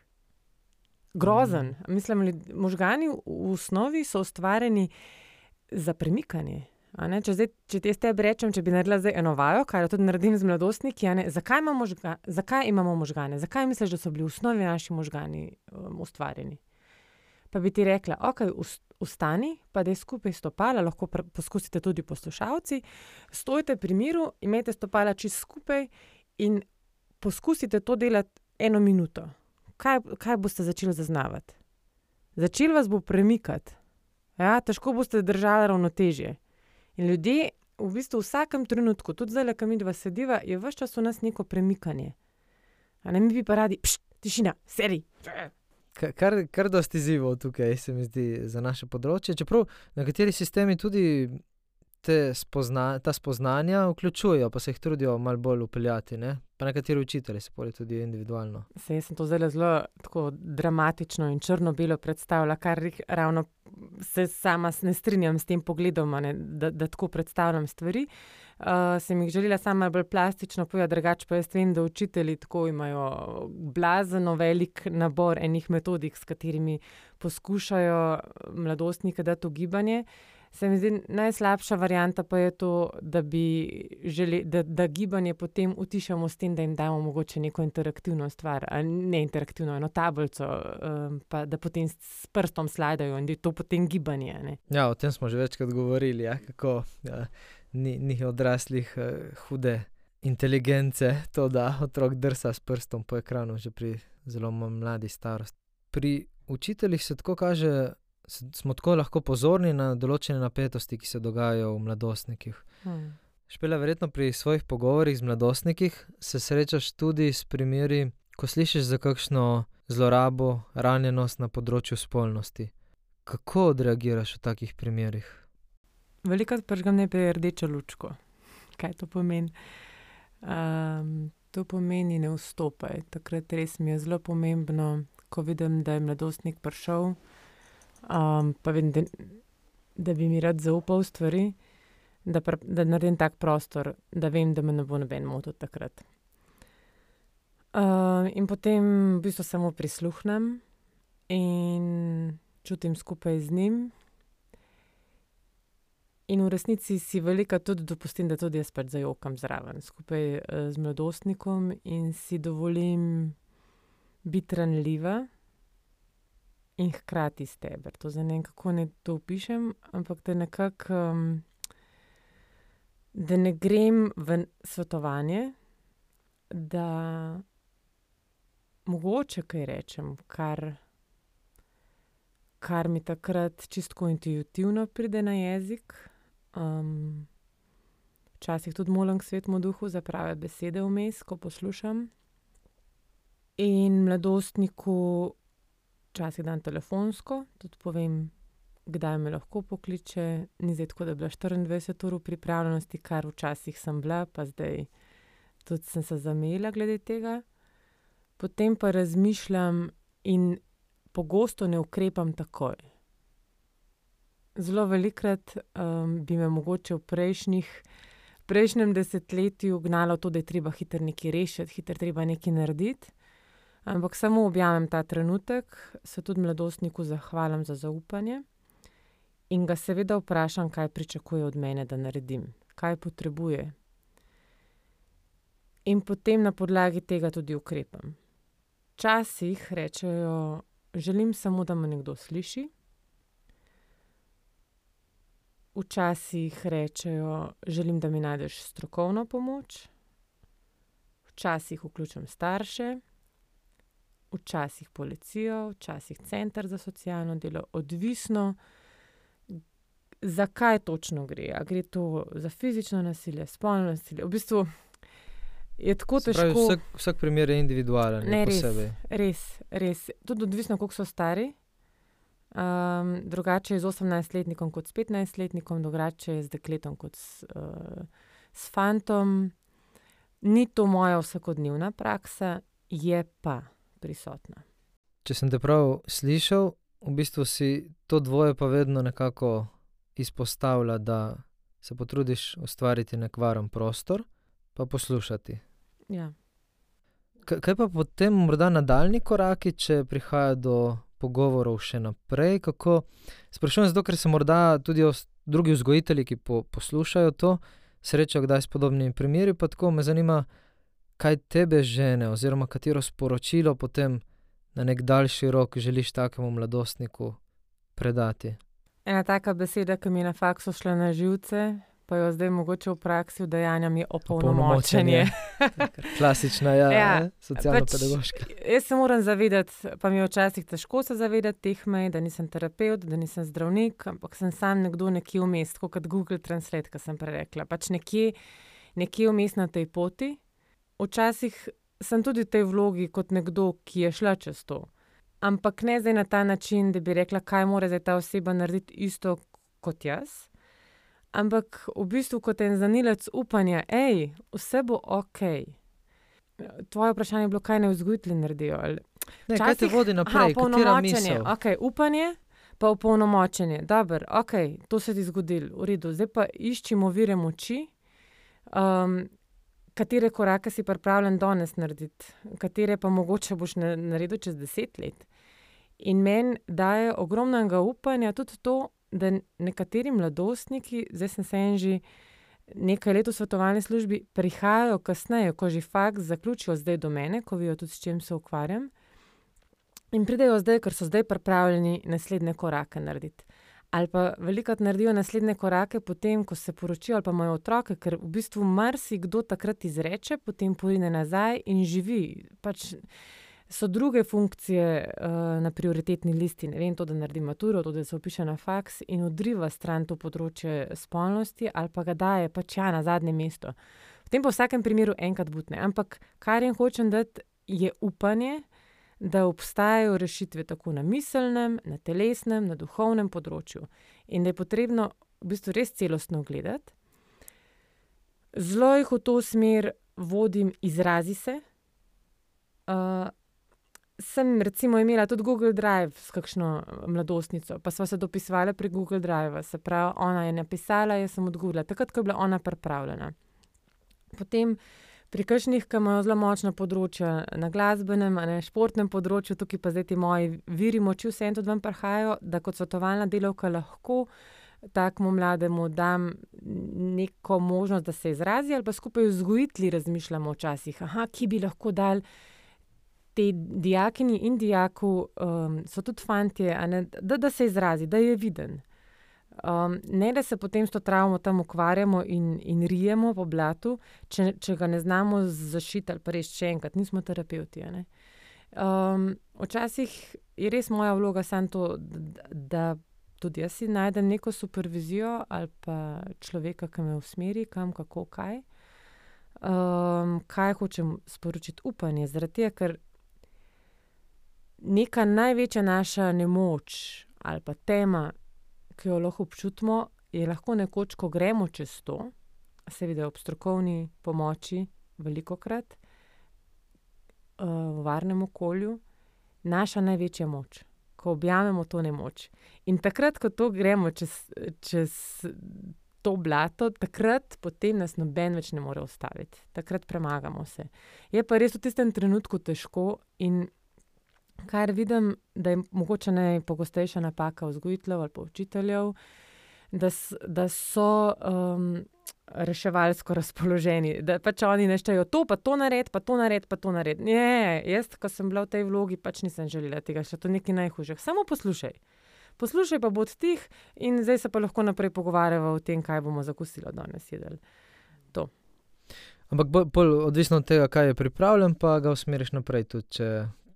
Grozen. Mm. Mislim, možgani v osnovi so ustvarjeni za premikanje. Če, zdaj, če ti jaz rečem, če bi naredila zdaj eno vajo, kar tudi naredim z mladostniki, zakaj, možga, zakaj imamo možgane? Zakaj misliš, da so bili v osnovi naši možgani um, ustvarjeni? Pa bi ti rekla, ok, ustani, pa da je skupaj stopala, lahko poskusite tudi poslušalci. Stojite pri miru, imejte stopala čist skupaj in poskusite to delati eno minuto. Kaj, kaj boste začeli zaznavati? Začel vas bo premikati, ja, težko boste držali ravnotežje. In ljudje, v bistvu v vsakem trenutku, tudi zdaj, ko mi dva sediva, je vse čas v nas neko premikanje. A ne mi bi pa radi, pš, tišina, seri. Kar, kar dosti izzivov tukaj, se mi zdi, za naše področje. Čeprav nekateri sistemi tudi spozna, ta spoznanja vključujejo, pa se jih trudijo malo bolj upeljati. Ne? Pa nekateri učitelji se porijo tudi individualno. Se, jaz sem to zelo, zelo dramatično in črno-belo predstavljala, kar ravno se sama ne strinjam s tem pogledom, ne, da, da tako predstavljam stvari. Uh, sem jih želela sama bolj plastično povedati, drugače pa jaz vem, da učitelji tako imajo blazeno velik nabor enih metodik, s katerimi poskušajo mladostnike dati v gibanje. Se mi zdi najslabša varianta pa je to, da, želi, da, da gibanje potem utišamo s tem, da jim damo mogoče neko interaktivno stvar, ne interaktivno, eno tablico, um, pa da potem s prstom slajdajo in da je to potem gibanje. Ja, o tem smo že večkrat govorili, ja, kako ja, ni, ni odraslih uh, hude inteligence, to da otrok drsa s prstom po ekranu že pri zelo mladi starosti. Pri učiteljih se tako kaže smo tako lahko pozorni na določene napetosti, ki se dogajajo v mladostnikih. Hmm. Špela, verjetno pri svojih pogovorih z mladostniki se srečaš tudi s primeri, ko slišiš za kakšno zlorabo, ranjenost na področju spolnosti. Kako odreagiraš v takih primerih? Veliko pržgam najprej rdečo lučko. Kaj to pomeni? Um, to pomeni ne vstopaj. Takrat res mi je zelo pomembno, ko vidim, da je mladostnik prišel pa vem, da, da bi mi rad zaupal stvari, da, pr, da naredim tak prostor, da vem, da me ne bo noben motil takrat. Uh, in potem v bistvu samo prisluhnem in čutim skupaj z njim. In v resnici si velika tudi dopustim, da tudi jaz pač zajokam zraven, skupaj uh, z mladostnikom in si dovolim biti ranljiva in hkrati steber. To zdaj ne vem, kako naj to opišem, ampak da nekako, um, da ne grem v svetovanje, da mogoče kaj rečem, kar, kar mi takrat čisto intuitivno pride na jezik. Um, Včasih tudi molim k svetmu duhu za prave besede vmes, ko poslušam. In mladostniku včasih dan telefonsko, tudi povem, kdaj me lahko pokliče. Ni zdaj tako, da bi bila 24 ur pripravljenosti, kar včasih sem bila, pa zdaj tudi sem se zamela glede tega. Potem pa razmišljam in pogosto ne ukrepam takoj. Zelo velikrat um, bi me mogoče v prejšnjih. V prejšnjem desetletju gnalo to, da je treba hitro nekaj rešiti, hitro treba nekaj narediti. Ampak samo objavim ta trenutek, se tudi mladostniku zahvalim za zaupanje in ga seveda vprašam, kaj pričakuje od mene, da naredim, kaj potrebuje. In potem na podlagi tega tudi ukrepam. Včasih rečejo, želim samo, da me nekdo sliši. Včasih rečejo, želim, da mi najdeš strokovno pomoč. včasih vključim starše, včasih policijo, včasih center za socialno delo, odvisno, zakaj točno gre. A gre to za fizično nasilje, spolno nasilje. V bistvu je tako Se pravi, težko. vsak, vsak primer je individualen, Ne, je res. posebej. Res, res. Tudi odvisno, koliko so stari. Um, drugače je z 18-letnikom kot s 15-letnikom, drugače je z dekletom kot s, uh, s fantom. Ni to moja vsakodnevna praksa, je pa prisotna. Če sem te prav slišal, v bistvu si to dvoje pa vedno nekako izpostavlja, da se potrudiš ustvariti nek varen prostor, pa poslušati. Ja. K- Kaj pa potem morda nadaljni koraki, če prihaja do pogovorov še naprej? Kako? Sprašujem zato, ker se morda tudi drugi vzgojitelji, ki po, poslušajo to, srečajo kdaj s podobnimi primeri, pa tako me zanima, kaj tebe žene, oziroma katero sporočilo potem na nek daljši rok želiš takemu mladostniku predati. Ena taka beseda, ki mi je na faksu šla na živce, pa jo zdaj mogoče v praksi udejanjam, je opolnomočenje. Klasična, ja, Ja, socialno-pedagoška. Jaz se moram zavedati, pa mi je včasih težko se zavedati teh mej, da nisem terapeut, da nisem zdravnik, ampak sem sam nekdo nekje vmes, kot Google Translate, ki sem prej rekla. Pač nekje, nekje vmes na tej poti. Včasih sem tudi v tej vlogi kot nekdo, ki je šla čez to. Ampak ne zdaj na ta način, da bi rekla, kaj mora zdaj ta oseba narediti isto kot jaz. Ampak v bistvu kot en zanilec upanja, hej, vse bo ok. Tvoje vprašanje je bilo, kaj naj vzgojitelji naredijo. ali- Ne, kaj te Včasih- vodi naprej, katera opolnomočenje. misel? Okay, upanje, pa opolnomočenje. Dobro, okay, to se ti zgodilo, v redu. Zdaj pa iščimo vire moči, um, katere korake si pripravljen danes narediti, katere pa mogoče boš na- naredil čez deset let. In meni daje ogromnega upanja tudi to, da nekateri mladostniki, zdaj sem se že nekaj let v svetovalni službi, prihajajo kasneje, ko že fakt zaključijo zdaj do mene, ko vidijo tudi, s čim se ukvarjam. In pridejo zdaj, ker so zdaj pripravljeni naslednje korake narediti. Ali pa velikokrat naredijo naslednje korake, potem, ko se poročijo, ali pa imajo otroke, ker v bistvu marsikdo takrat izreče, potem porine nazaj in živi. Pač so druge funkcije uh, na prioritetni listi, ne vem, to, da naredi maturo, to, da se upiše na faks in odriva stran to področje spolnosti, ali pa ga daje pač ja na zadnje mesto. Potem pa v vsakem primeru enkrat butne. Ampak kar jim hočem dati, je upanje, da obstajajo rešitve tako na miselnem, na telesnem, na duhovnem področju. In da je potrebno v bistvu res celostno gledati. Zelo jih v to smer vodim, izrazi se. Uh, sem recimo imela tudi Google Drive s kakšno mladostnico, pa smo se dopisovali pri Google Drive, se pravi, ona je napisala, jaz sem odgovorila, takrat, ko je bila ona pripravljena. Potem pri kakšnih, ki imajo zelo močna področja na glasbenem, ne športnem področju, tukaj pa zdaj ti moji viri moči vseeno tudi vam prihajajo, da kot svetovalna delavka lahko takmu mlademu dam neko možnost, da se izrazi, ali pa skupaj vzgojitli razmišljamo včasih, aha, ki bi lahko dal. Te dijakinji in dijaku um, so tudi fanti, da, da se izrazi, da je viden. Um, ne, da se potem s to travmo tam ukvarjamo in, in rijemo po blatu, če, če ga ne znamo zašiti ali pa res še enkrat, nismo terapeuti. Um, včasih je res moja vloga samo to, da, da tudi jaz si najdem neko supervizijo ali pa človeka, ki me usmeri, kam, kako, kaj. Um, kaj hočem sporočiti? Upanje, zaradi tega, ker neka največja naša nemoč ali pa tema, ki jo lahko občutimo, je lahko nekoč, ko gremo čez to, seveda ob strokovni pomoči, veliko krat uh, v varnem okolju, naša največja moč, ko objamemo to nemoč. In takrat, ko to gremo čez, čez to blato, takrat potem nas noben več ne more ustaviti, takrat premagamo se. Je pa res v tistem trenutku težko in kar vidim, da je mogoče najpogostejša napaka vzgojiteljev ali pa učiteljev, da, da so um, reševalsko razpoloženi, da pač oni neštejo to, pa to nared, pa to nared, pa to nared. Ne, jaz, ko sem bila v tej vlogi, pač nisem želela tega, še to nekaj najhujšega. Samo poslušaj. Poslušaj, pa bo tih, in zdaj se pa lahko naprej pogovarjava o tem, kaj bomo za kosilo danes jedli. To. Ampak bolj, bolj odvisno od tega, kaj je pripravljen, pa ga usmeriš naprej, tudi če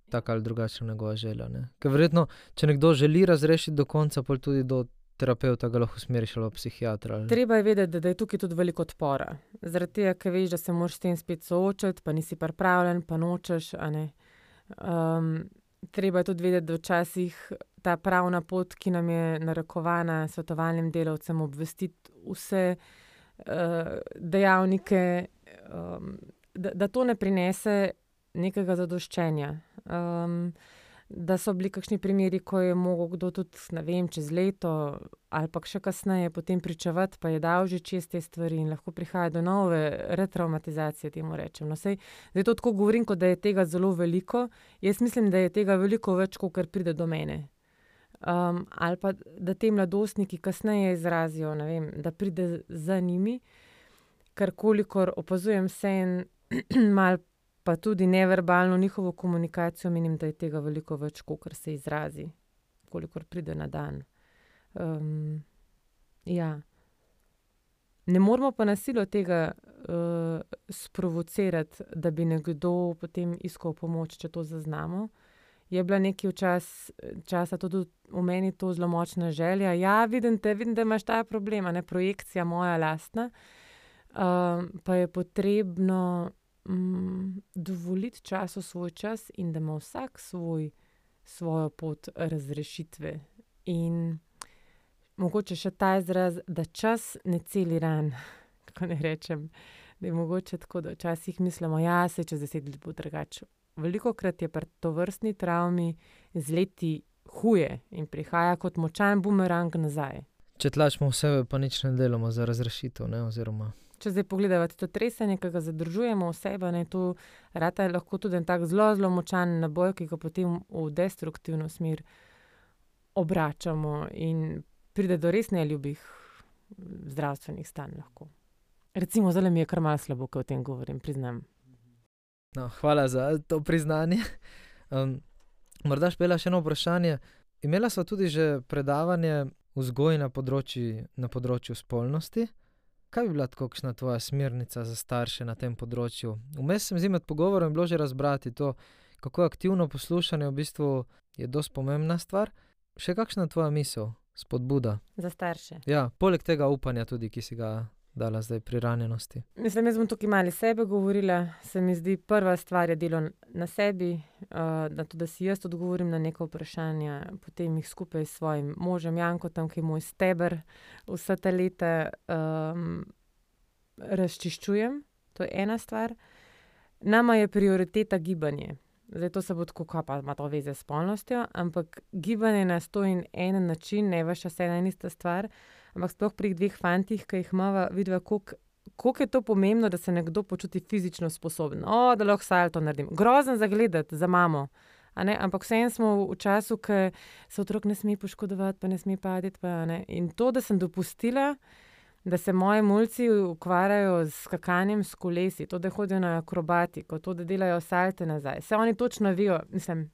tako ali drugače njegova želja. Ne? Ker verjetno, če nekdo želi razrešiti do konca, pol tudi do terapeuta ga lahko usmeriš ali psihiatra. Ali... Treba je vedeti, da, da je tukaj tudi veliko odpora. Zaradi tega, ker veš, da se moraš s tem spet soočati, pa nisi pripravljen, pa nočeš. Um, treba je tudi vedeti, da včasih ta pravna pot, ki nam je narekovana svetovalnim delavcem, obvestiti vse uh, dejavnike, um, da, da to ne prinese nekega zadoščenja. Um, da so bili kakšni primeri, ko je mogel kdo tudi, ne vem, čez leto ali pa še kasneje potem pričevati, pa je dal že čez te stvari in lahko prihaja do nove retraumatizacije, temu rečem. No, sej, zdaj to tako govorim, kot da je tega zelo veliko. Jaz mislim, da je tega veliko več, kot kar pride do mene. Um, ali pa da te mladostniki kasneje izrazijo, vem, da pride za njimi, kar kolikor opazujem, se en mal pa tudi neverbalno njihovo komunikacijo, menim, da je tega veliko več, kot se izrazi, kolikor pride na dan. Um, ja. Ne moramo pa nasilo tega uh, sprovocirati, da bi nekdo potem iskal pomoč, če to zaznamo. Je bila nekaj čas, časa tudi v meni to zelo močna želja. Ja, vidim te, vidim, da imaš ta problem, ne projekcija moja lastna. Um, pa je potrebno dovoliti času svoj čas in da ima vsak svoj, svojo pot razrešitve. In mogoče še ta izraz, da čas ne celi ran, kako ne rečem. Da je mogoče tako, da včasih mislimo, da ja, se čez deset let bo drugače. Veliko krat je pri to vrstni travmi z leti huje in prihaja kot močan bumerang nazaj. Če tlačimo vse, pa nič ne delamo za razrešitev. Ne, oziroma... Če zdaj pogledamo to tresenje, ki ga zadržujemo v sebi, je to rata je lahko tudi en tak zelo, zelo močan naboj, ki ga potem v destruktivno smer obračamo in pride do res neljubih zdravstvenih stanj. Lahko. Recimo, zelo mi je kar malo slabo, ko o tem govorim, priznam. No, hvala za to priznanje. Um, morda špela še eno vprašanje. Imela smo tudi že predavanje vzgoji na področju, na področju spolnosti. Kaj bi bila takšna tvoja smernica za starše na tem področju? Vmes sem zim med pogovorom bilo že razbrati to, kako aktivno poslušanje v bistvu je dosti pomembna stvar. Še kakšna tvoja misel, spodbuda? Za starše. Ja, poleg tega upanja tudi, ki si ga dala zdaj pri ranjenosti. Mislim, da sem tukaj malo sebe govorila. Se mi zdi, prva stvar je delo na sebi, uh, da, to, da si jaz odgovorim na neko vprašanje, potem jih skupaj s svojim možem Janko, tam, ki je moj steber, vse te leta um, razčiščujem. To je ena stvar. Nama je prioriteta gibanje. Zdaj to se bo tako, pa ima to veze s spolnostjo, ampak gibanje na sto in en način, ne veš, vse ena in ista stvar. Ampak sploh pri dveh fantih, ki jih imamo, vidiva, koliko je to pomembno, da se nekdo počuti fizično sposoben. O, da lahko saj to naredim. Grozen za gledati, za mamo. Ampak vseeno smo v času, ko se otrok ne sme poškodovati, pa ne sme paditi. Pa, in to, da sem dopustila, da se moji mulci ukvarjajo z skakanjem s kolesi, to, da hodijo na akrobatiko, to, da delajo salte nazaj. Vse oni točno vejo, mislim,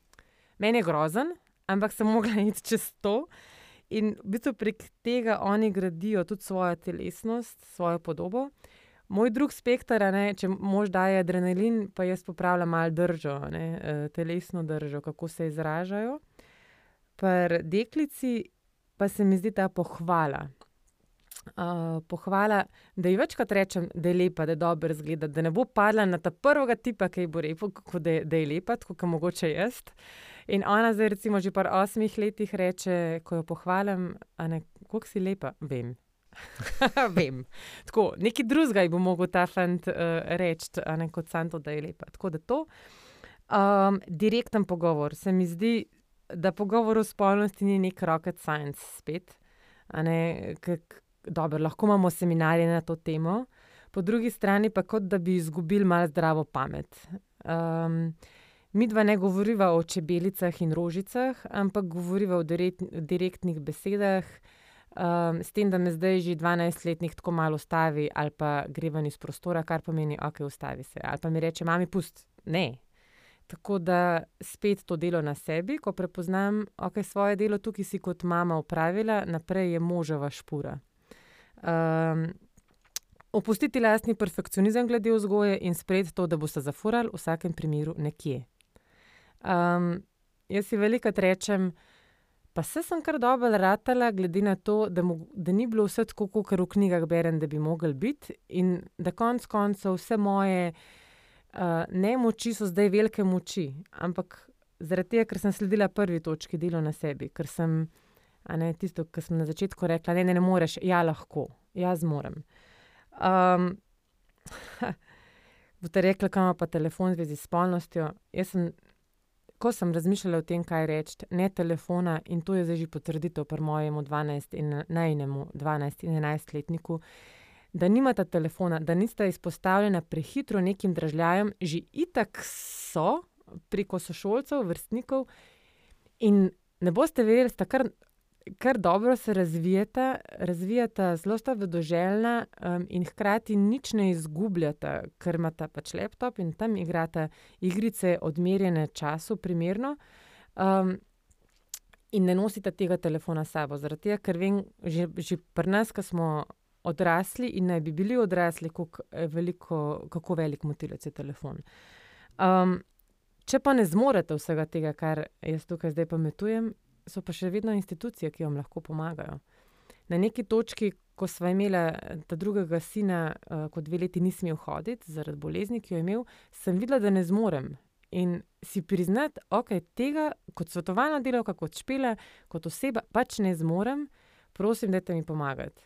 meni je grozen, ampak sem mogla iti čez to. In v bistvu prek tega oni gradijo tudi svojo telesnost, svojo podobo. Moj drug spektr, ne, če mož daje adrenalin, pa jaz popravljam malo držo, ne, eh, telesno držo, kako se izražajo. Pri deklici pa se mi zdi ta pohvala. Uh, pohvala, da ji večkrat rečem, da je lepa, da je dobro zgleda, da ne bo padla na ta prvega tipa, ki bo rekel, da, da je lepa, kot mogoče jaz. In ona zdaj, recimo, že par osmih letih reče, ko jo pohvalim, kako si lepa, vem. vem. Tako, nekaj drugega bo mogel ta fant uh, reči, kot Santo, da je lepa. Tako da to. Um, direkten pogovor. Se mi zdi, da pogovor o spolnosti ni nek rocket science spet. Ne, kak, dobro, lahko imamo seminarje na to temo, po drugi strani pa kot da bi izgubili malo zdravo pamet. Um, Mi dva ne govoriva o čebelicah in rožicah, ampak govoriva o direktnih besedah, um, s tem, da me zdaj že 12-letnik tako malo ustavi ali pa gre ven iz prostora, kar pomeni, ok, ustavi se. Ali pa mi reče, mami, pust, ne. Tako da spet to delo na sebi, ko prepoznam, ok, svoje delo tukaj si kot mama upravila, naprej je moževa špura. Um, opustiti lastni perfekcionizem glede vzgoje in sprejeti to, da boste zafurali v vsakem primeru nekje. Um, jaz si velikokrat rečem, pa se sem kar dobro ratala, glede na to, da, mo, da ni bilo vse tako, kot v knjigah berem, da bi mogli biti, in da konc koncev vse moje uh, nemoči so zdaj velike moči. Ampak zaradi tega, ker sem sledila prvi točki delo na sebi, ker sem, ne tisto, kar sem na začetku rekla, ne, ne, ne moreš, ja, lahko, jaz zmorem. Um, Boste rekli, kam pa telefon v zvezi s spolnostjo. Jaz sem, ko sem razmišljala o tem, kaj reči, ne telefona, in to je zdaj že potrditev pri mojemu 12 in najnemu 12 in 11 letniku, da nimata telefona, da nista izpostavljena prehitro nekim dražljajem, že itak so preko sošolcev, vrstnikov, in ne boste verjeli, sta kar kar dobro se razvijata, razvijata zelo sta vedoželjna um, in hkrati nič ne izgubljata, ker imata pač laptop in tam igrata igrice odmerjene času, primerno. Um, in ne nosite tega telefona s sabo, zaradi tega, ker vem, že, že pri nas, ki smo odrasli in naj bi bili odrasli, kako, veliko, kako velik motilec je telefon. Um, če pa ne zmorete vsega tega, kar jaz tukaj zdaj pametujem, so pa še vedno institucije, ki vam lahko pomagajo. Na neki točki, ko smo imeli ta drugega sina, uh, kot dve leti nisem smel hoditi zaradi bolezni, ki jo je imel, sem videla, da ne zmorem. In si priznati, ok, tega kot svetovalna delavka, kot špela, kot oseba, pač ne zmorem, prosim, da mi pomagate.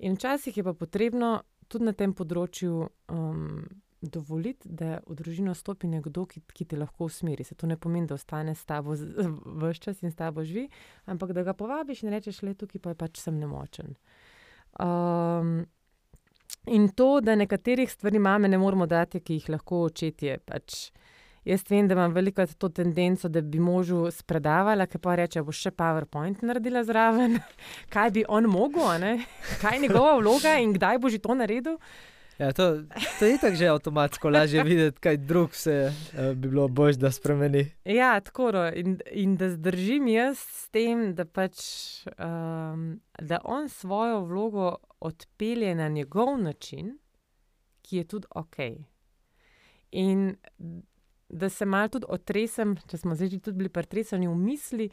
In včasih je pa potrebno tudi na tem področju um, dovoliti, da v družino stopi nekdo, ki, ki te lahko usmeri. Se to ne pomeni, da ostane s tabo vse čas in s tabo živi, ampak da ga povabiš in rečeš, le tukaj pa je pač sem nemočen. Um, in to, da nekaterih stvari mame ne moramo dati, ki jih lahko očetje. Pač jaz vem, da imam veliko to tendenco, da bi možu spredavala, ki pa reče, bo še PowerPoint naredila zraven, kaj bi on mogel, kaj je njegova vloga in kdaj bo že to naredil. Ja, to, to je tako že avtomatsko, lažje videti, kaj drug se uh, bi bilo bož, da spremeni. Ja, tako no. in, in da zdržim jaz s tem, da pač um, da on svojo vlogo odpelje na njegov način, ki je tudi ok. In da se malo tudi otresem, če smo zdaj tudi bili pretreseni v misli.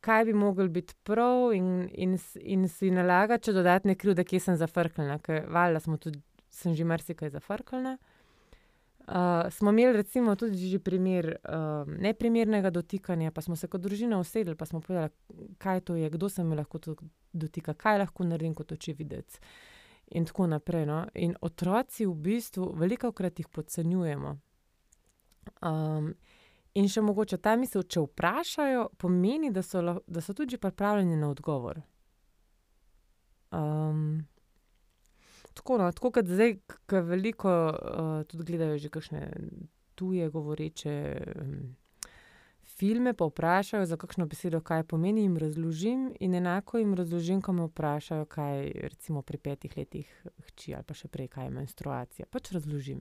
Kaj bi mogel biti prav, in, in, in si nalagati, če dodatne krivde, kje sem zafrknila, ker valjda smo tudi sem že marsikaj zafrkala. Uh, smo imeli tudi že primer uh, neprimernega dotikanja, pa smo se kot družina usedli, pa smo povedali, kaj to je, kdo se mi lahko dotika, kaj lahko naredim kot očividec. In tako naprej. No? In otroci v bistvu veliko krat jih podcenjujemo. Um, in še mogoče ta misel, če vprašajo, pomeni, da so, da so tudi pripravljeni na odgovor. Um, tako, no, tako kot zdaj, ki veliko uh, tudi gledajo že kakšne tuje govoreče um, filme, pa vprašajo za kakšno besedo, kaj pomeni, jim razložim. In enako jim razložim, ko me vprašajo, kaj recimo pri petih letih hči ali pa še prej, kaj je menstruacija. Pač razložim.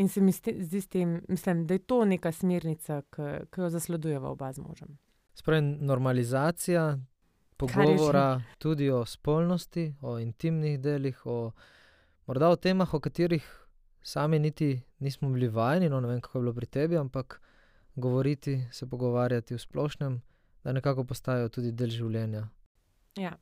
In se mi zdi s tem, mislim, da je to neka smernica, ki jo zasledujeva oba z možem. Spravi, normalizacija pogovora tudi o spolnosti, o intimnih delih, o, morda o temah, o katerih sami niti nismo bili vajeni. No, ne vem, kako je bilo pri tebi, ampak govoriti, se pogovarjati v splošnem, da nekako postajajo tudi del življenja. Ja.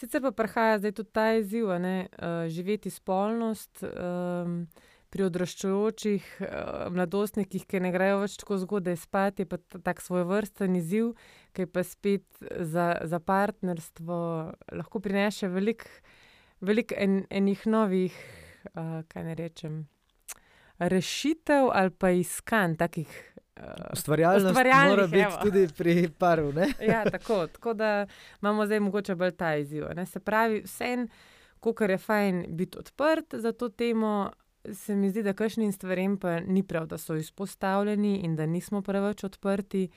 Sicer pa prihaja zdaj tudi ta izziv, da uh, eh, živeti spolnost. Um, pri odraščajočih uh, mladostnikih, ki ne grejo več tako zgodaj spat, je pa tak svoj vrsten izziv, ki pa spet za, za partnerstvo lahko prinese veliko velik en, enih novih, uh, kaj ne rečem, rešitev ali pa iskanj takih. Ustvarjalnost mora biti evo. tudi pri paru. ja, tako, tako da imamo zdaj mogoče bolj ta izziv. Ne? Se pravi, vse en, kar je fajn biti odprt za to temo, se mi zdi, da kakšnim stvarem pa ni prav, da so izpostavljeni in da nismo preveč odprti.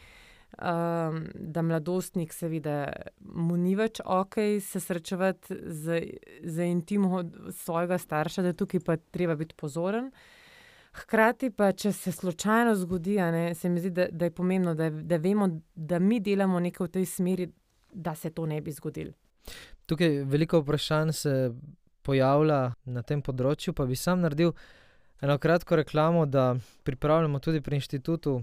Um, da mladostnik, seveda, mu ni več ok, se srečevati z, z intimom svojega starša, da je tukaj pa treba biti pozoren. Hkrati pa, če se slučajno zgodi, ne, se mi zdi, da, da je pomembno, da, da vemo, da mi delamo nekaj v tej smeri, da se to ne bi zgodilo. Tukaj veliko vprašanj se pojavlja na tem področju, pa bi sam naredil eno kratko reklamo, da pripravljamo tudi pri inštitutu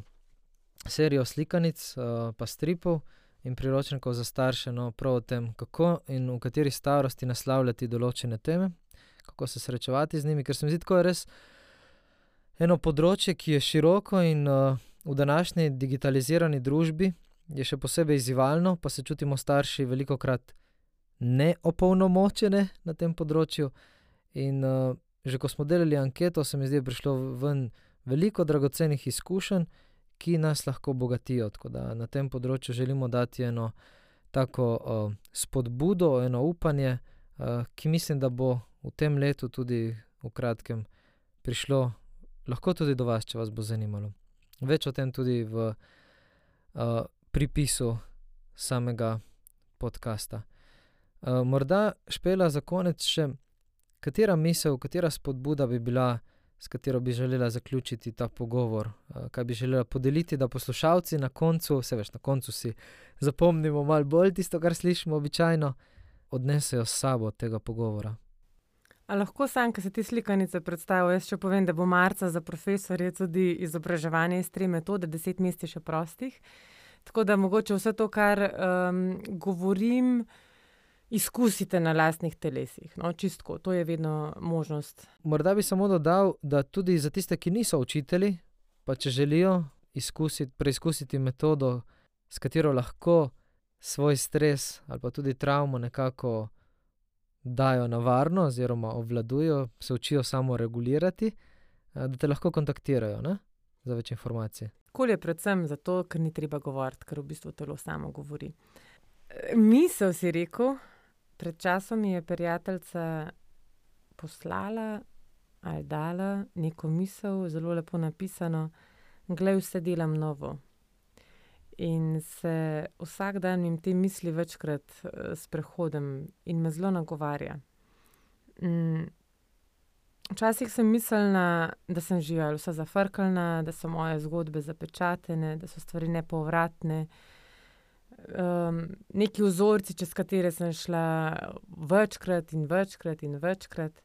serijo slikanic, uh, pa stripov in priročnikov za starše, no prav o tem, kako in v kateri starosti naslavljati določene teme, kako se srečevati z njimi, ker se mi zdi, da je res eno področje, ki je široko in uh, v današnji digitalizirani družbi je še posebej izzivalno, pa se čutimo starši veliko krat neopolnomočene na tem področju. In uh, že ko smo delali anketo, se mi zdi, da je prišlo ven veliko dragocenih izkušenj, ki nas lahko bogatijo. Tako da na tem področju želimo dati eno tako uh, spodbudo, eno upanje, uh, ki mislim, da bo v tem letu tudi v kratkem prišlo, lahko tudi do vas, če vas bo zanimalo. Več o tem tudi v uh, pripisu samega podcasta. Uh, morda špela za konec še, katera misel, katera spodbuda bi bila, s katero bi želela zaključiti ta pogovor, uh, kaj bi želela podeliti, da poslušalci na koncu, vse veš, na koncu si zapomnimo malo bolj tisto, kar slišimo običajno, odnesejo s sabo tega pogovora. A lahko sam, ki se ti slikanice predstavijo, jaz še povem, da bo marca za profesorje tudi izobraževanje iz tri metode, deset mest je še prostih. Tako da mogoče vse to, kar um, govorim, izkusite na lastnih telesih. No, čistko, to je vedno možnost. Morda bi samo dodal, da tudi za tiste, ki niso učitelji, pa če želijo izkusiti, preizkusiti metodo, s katero lahko svoj stres ali pa tudi travmo nekako dajo na varno, oziroma obvladujo, se učijo samo regulirati, eh, da te lahko kontaktirajo ne? za več informacij. Kol je predvsem zato, ker ni treba govoriti, ker v bistvu telo samo govori. Misel si rekel, pred časom mi je prijateljica poslala ali dala neko misel, zelo lepo napisano, glej, vse delam novo. In se vsak dan jim te misli večkrat uh, sprehodim in me zelo nagovarja. Mm. Včasih sem mislila, da sem živala vsa zafrkana, da so moje zgodbe zapečatene, da so stvari nepovratne. Um, neki vzorci, čez katere sem šla večkrat in večkrat in večkrat,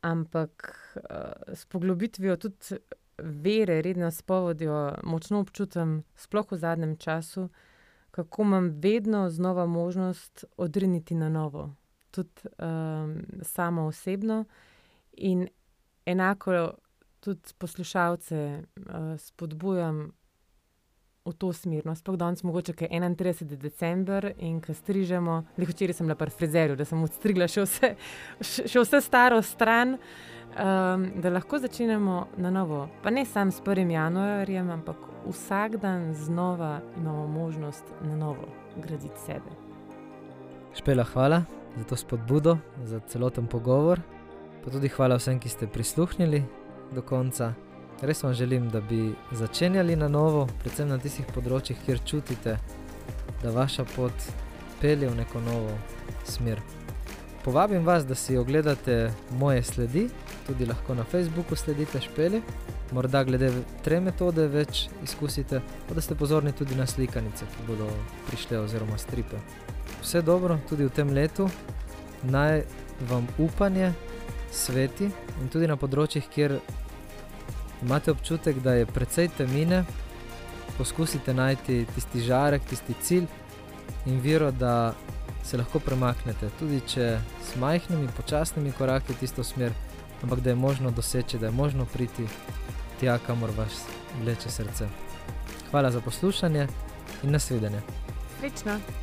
ampak uh, s poglobitvijo tudi vere, redno spovedijo, močno občutim, sploh v zadnjem času, kako imam vedno znova možnost odriniti na novo, tudi um, samo osebno. In enako tudi poslušalce uh, spodbujam v to smer. No, sploh danes, mogoče je 31. december in ko strižemo, le včeraj sem bila pri frizerju, da sem odstrigla še vse, še vse staro stran um, da lahko začnemo na novo. Pa ne samo s 1. januarjem, ampak vsak dan znova imamo možnost na novo graditi sebe. Špela, hvala za to spodbudo, za celoten pogovor. Pa tudi hvala vsem, ki ste prisluhnili do konca. Res vam želim, da bi začenjali na novo, predvsem na tistih področjih, kjer čutite, da vaša pot pelje v neko novo smer. Povabim vas, da si ogledate moje sledi, tudi lahko na Facebooku sledite špeli, morda glede tre metode več izkusite, pa da ste pozorni tudi na slikanice, ki bodo prišle oziroma stripe. Vse dobro tudi v tem letu, naj vam upanje sveti in tudi na področjih, kjer imate občutek, da je precej temine, poskusite najti tisti žarek, tisti cilj in viro, da se lahko premaknete, tudi če s majhnimi, počasnimi koraki v tisto smer, ampak da je možno doseči, da je možno priti tja, kamor vas vleče srce. Hvala za poslušanje in nasvidenje. Srečno!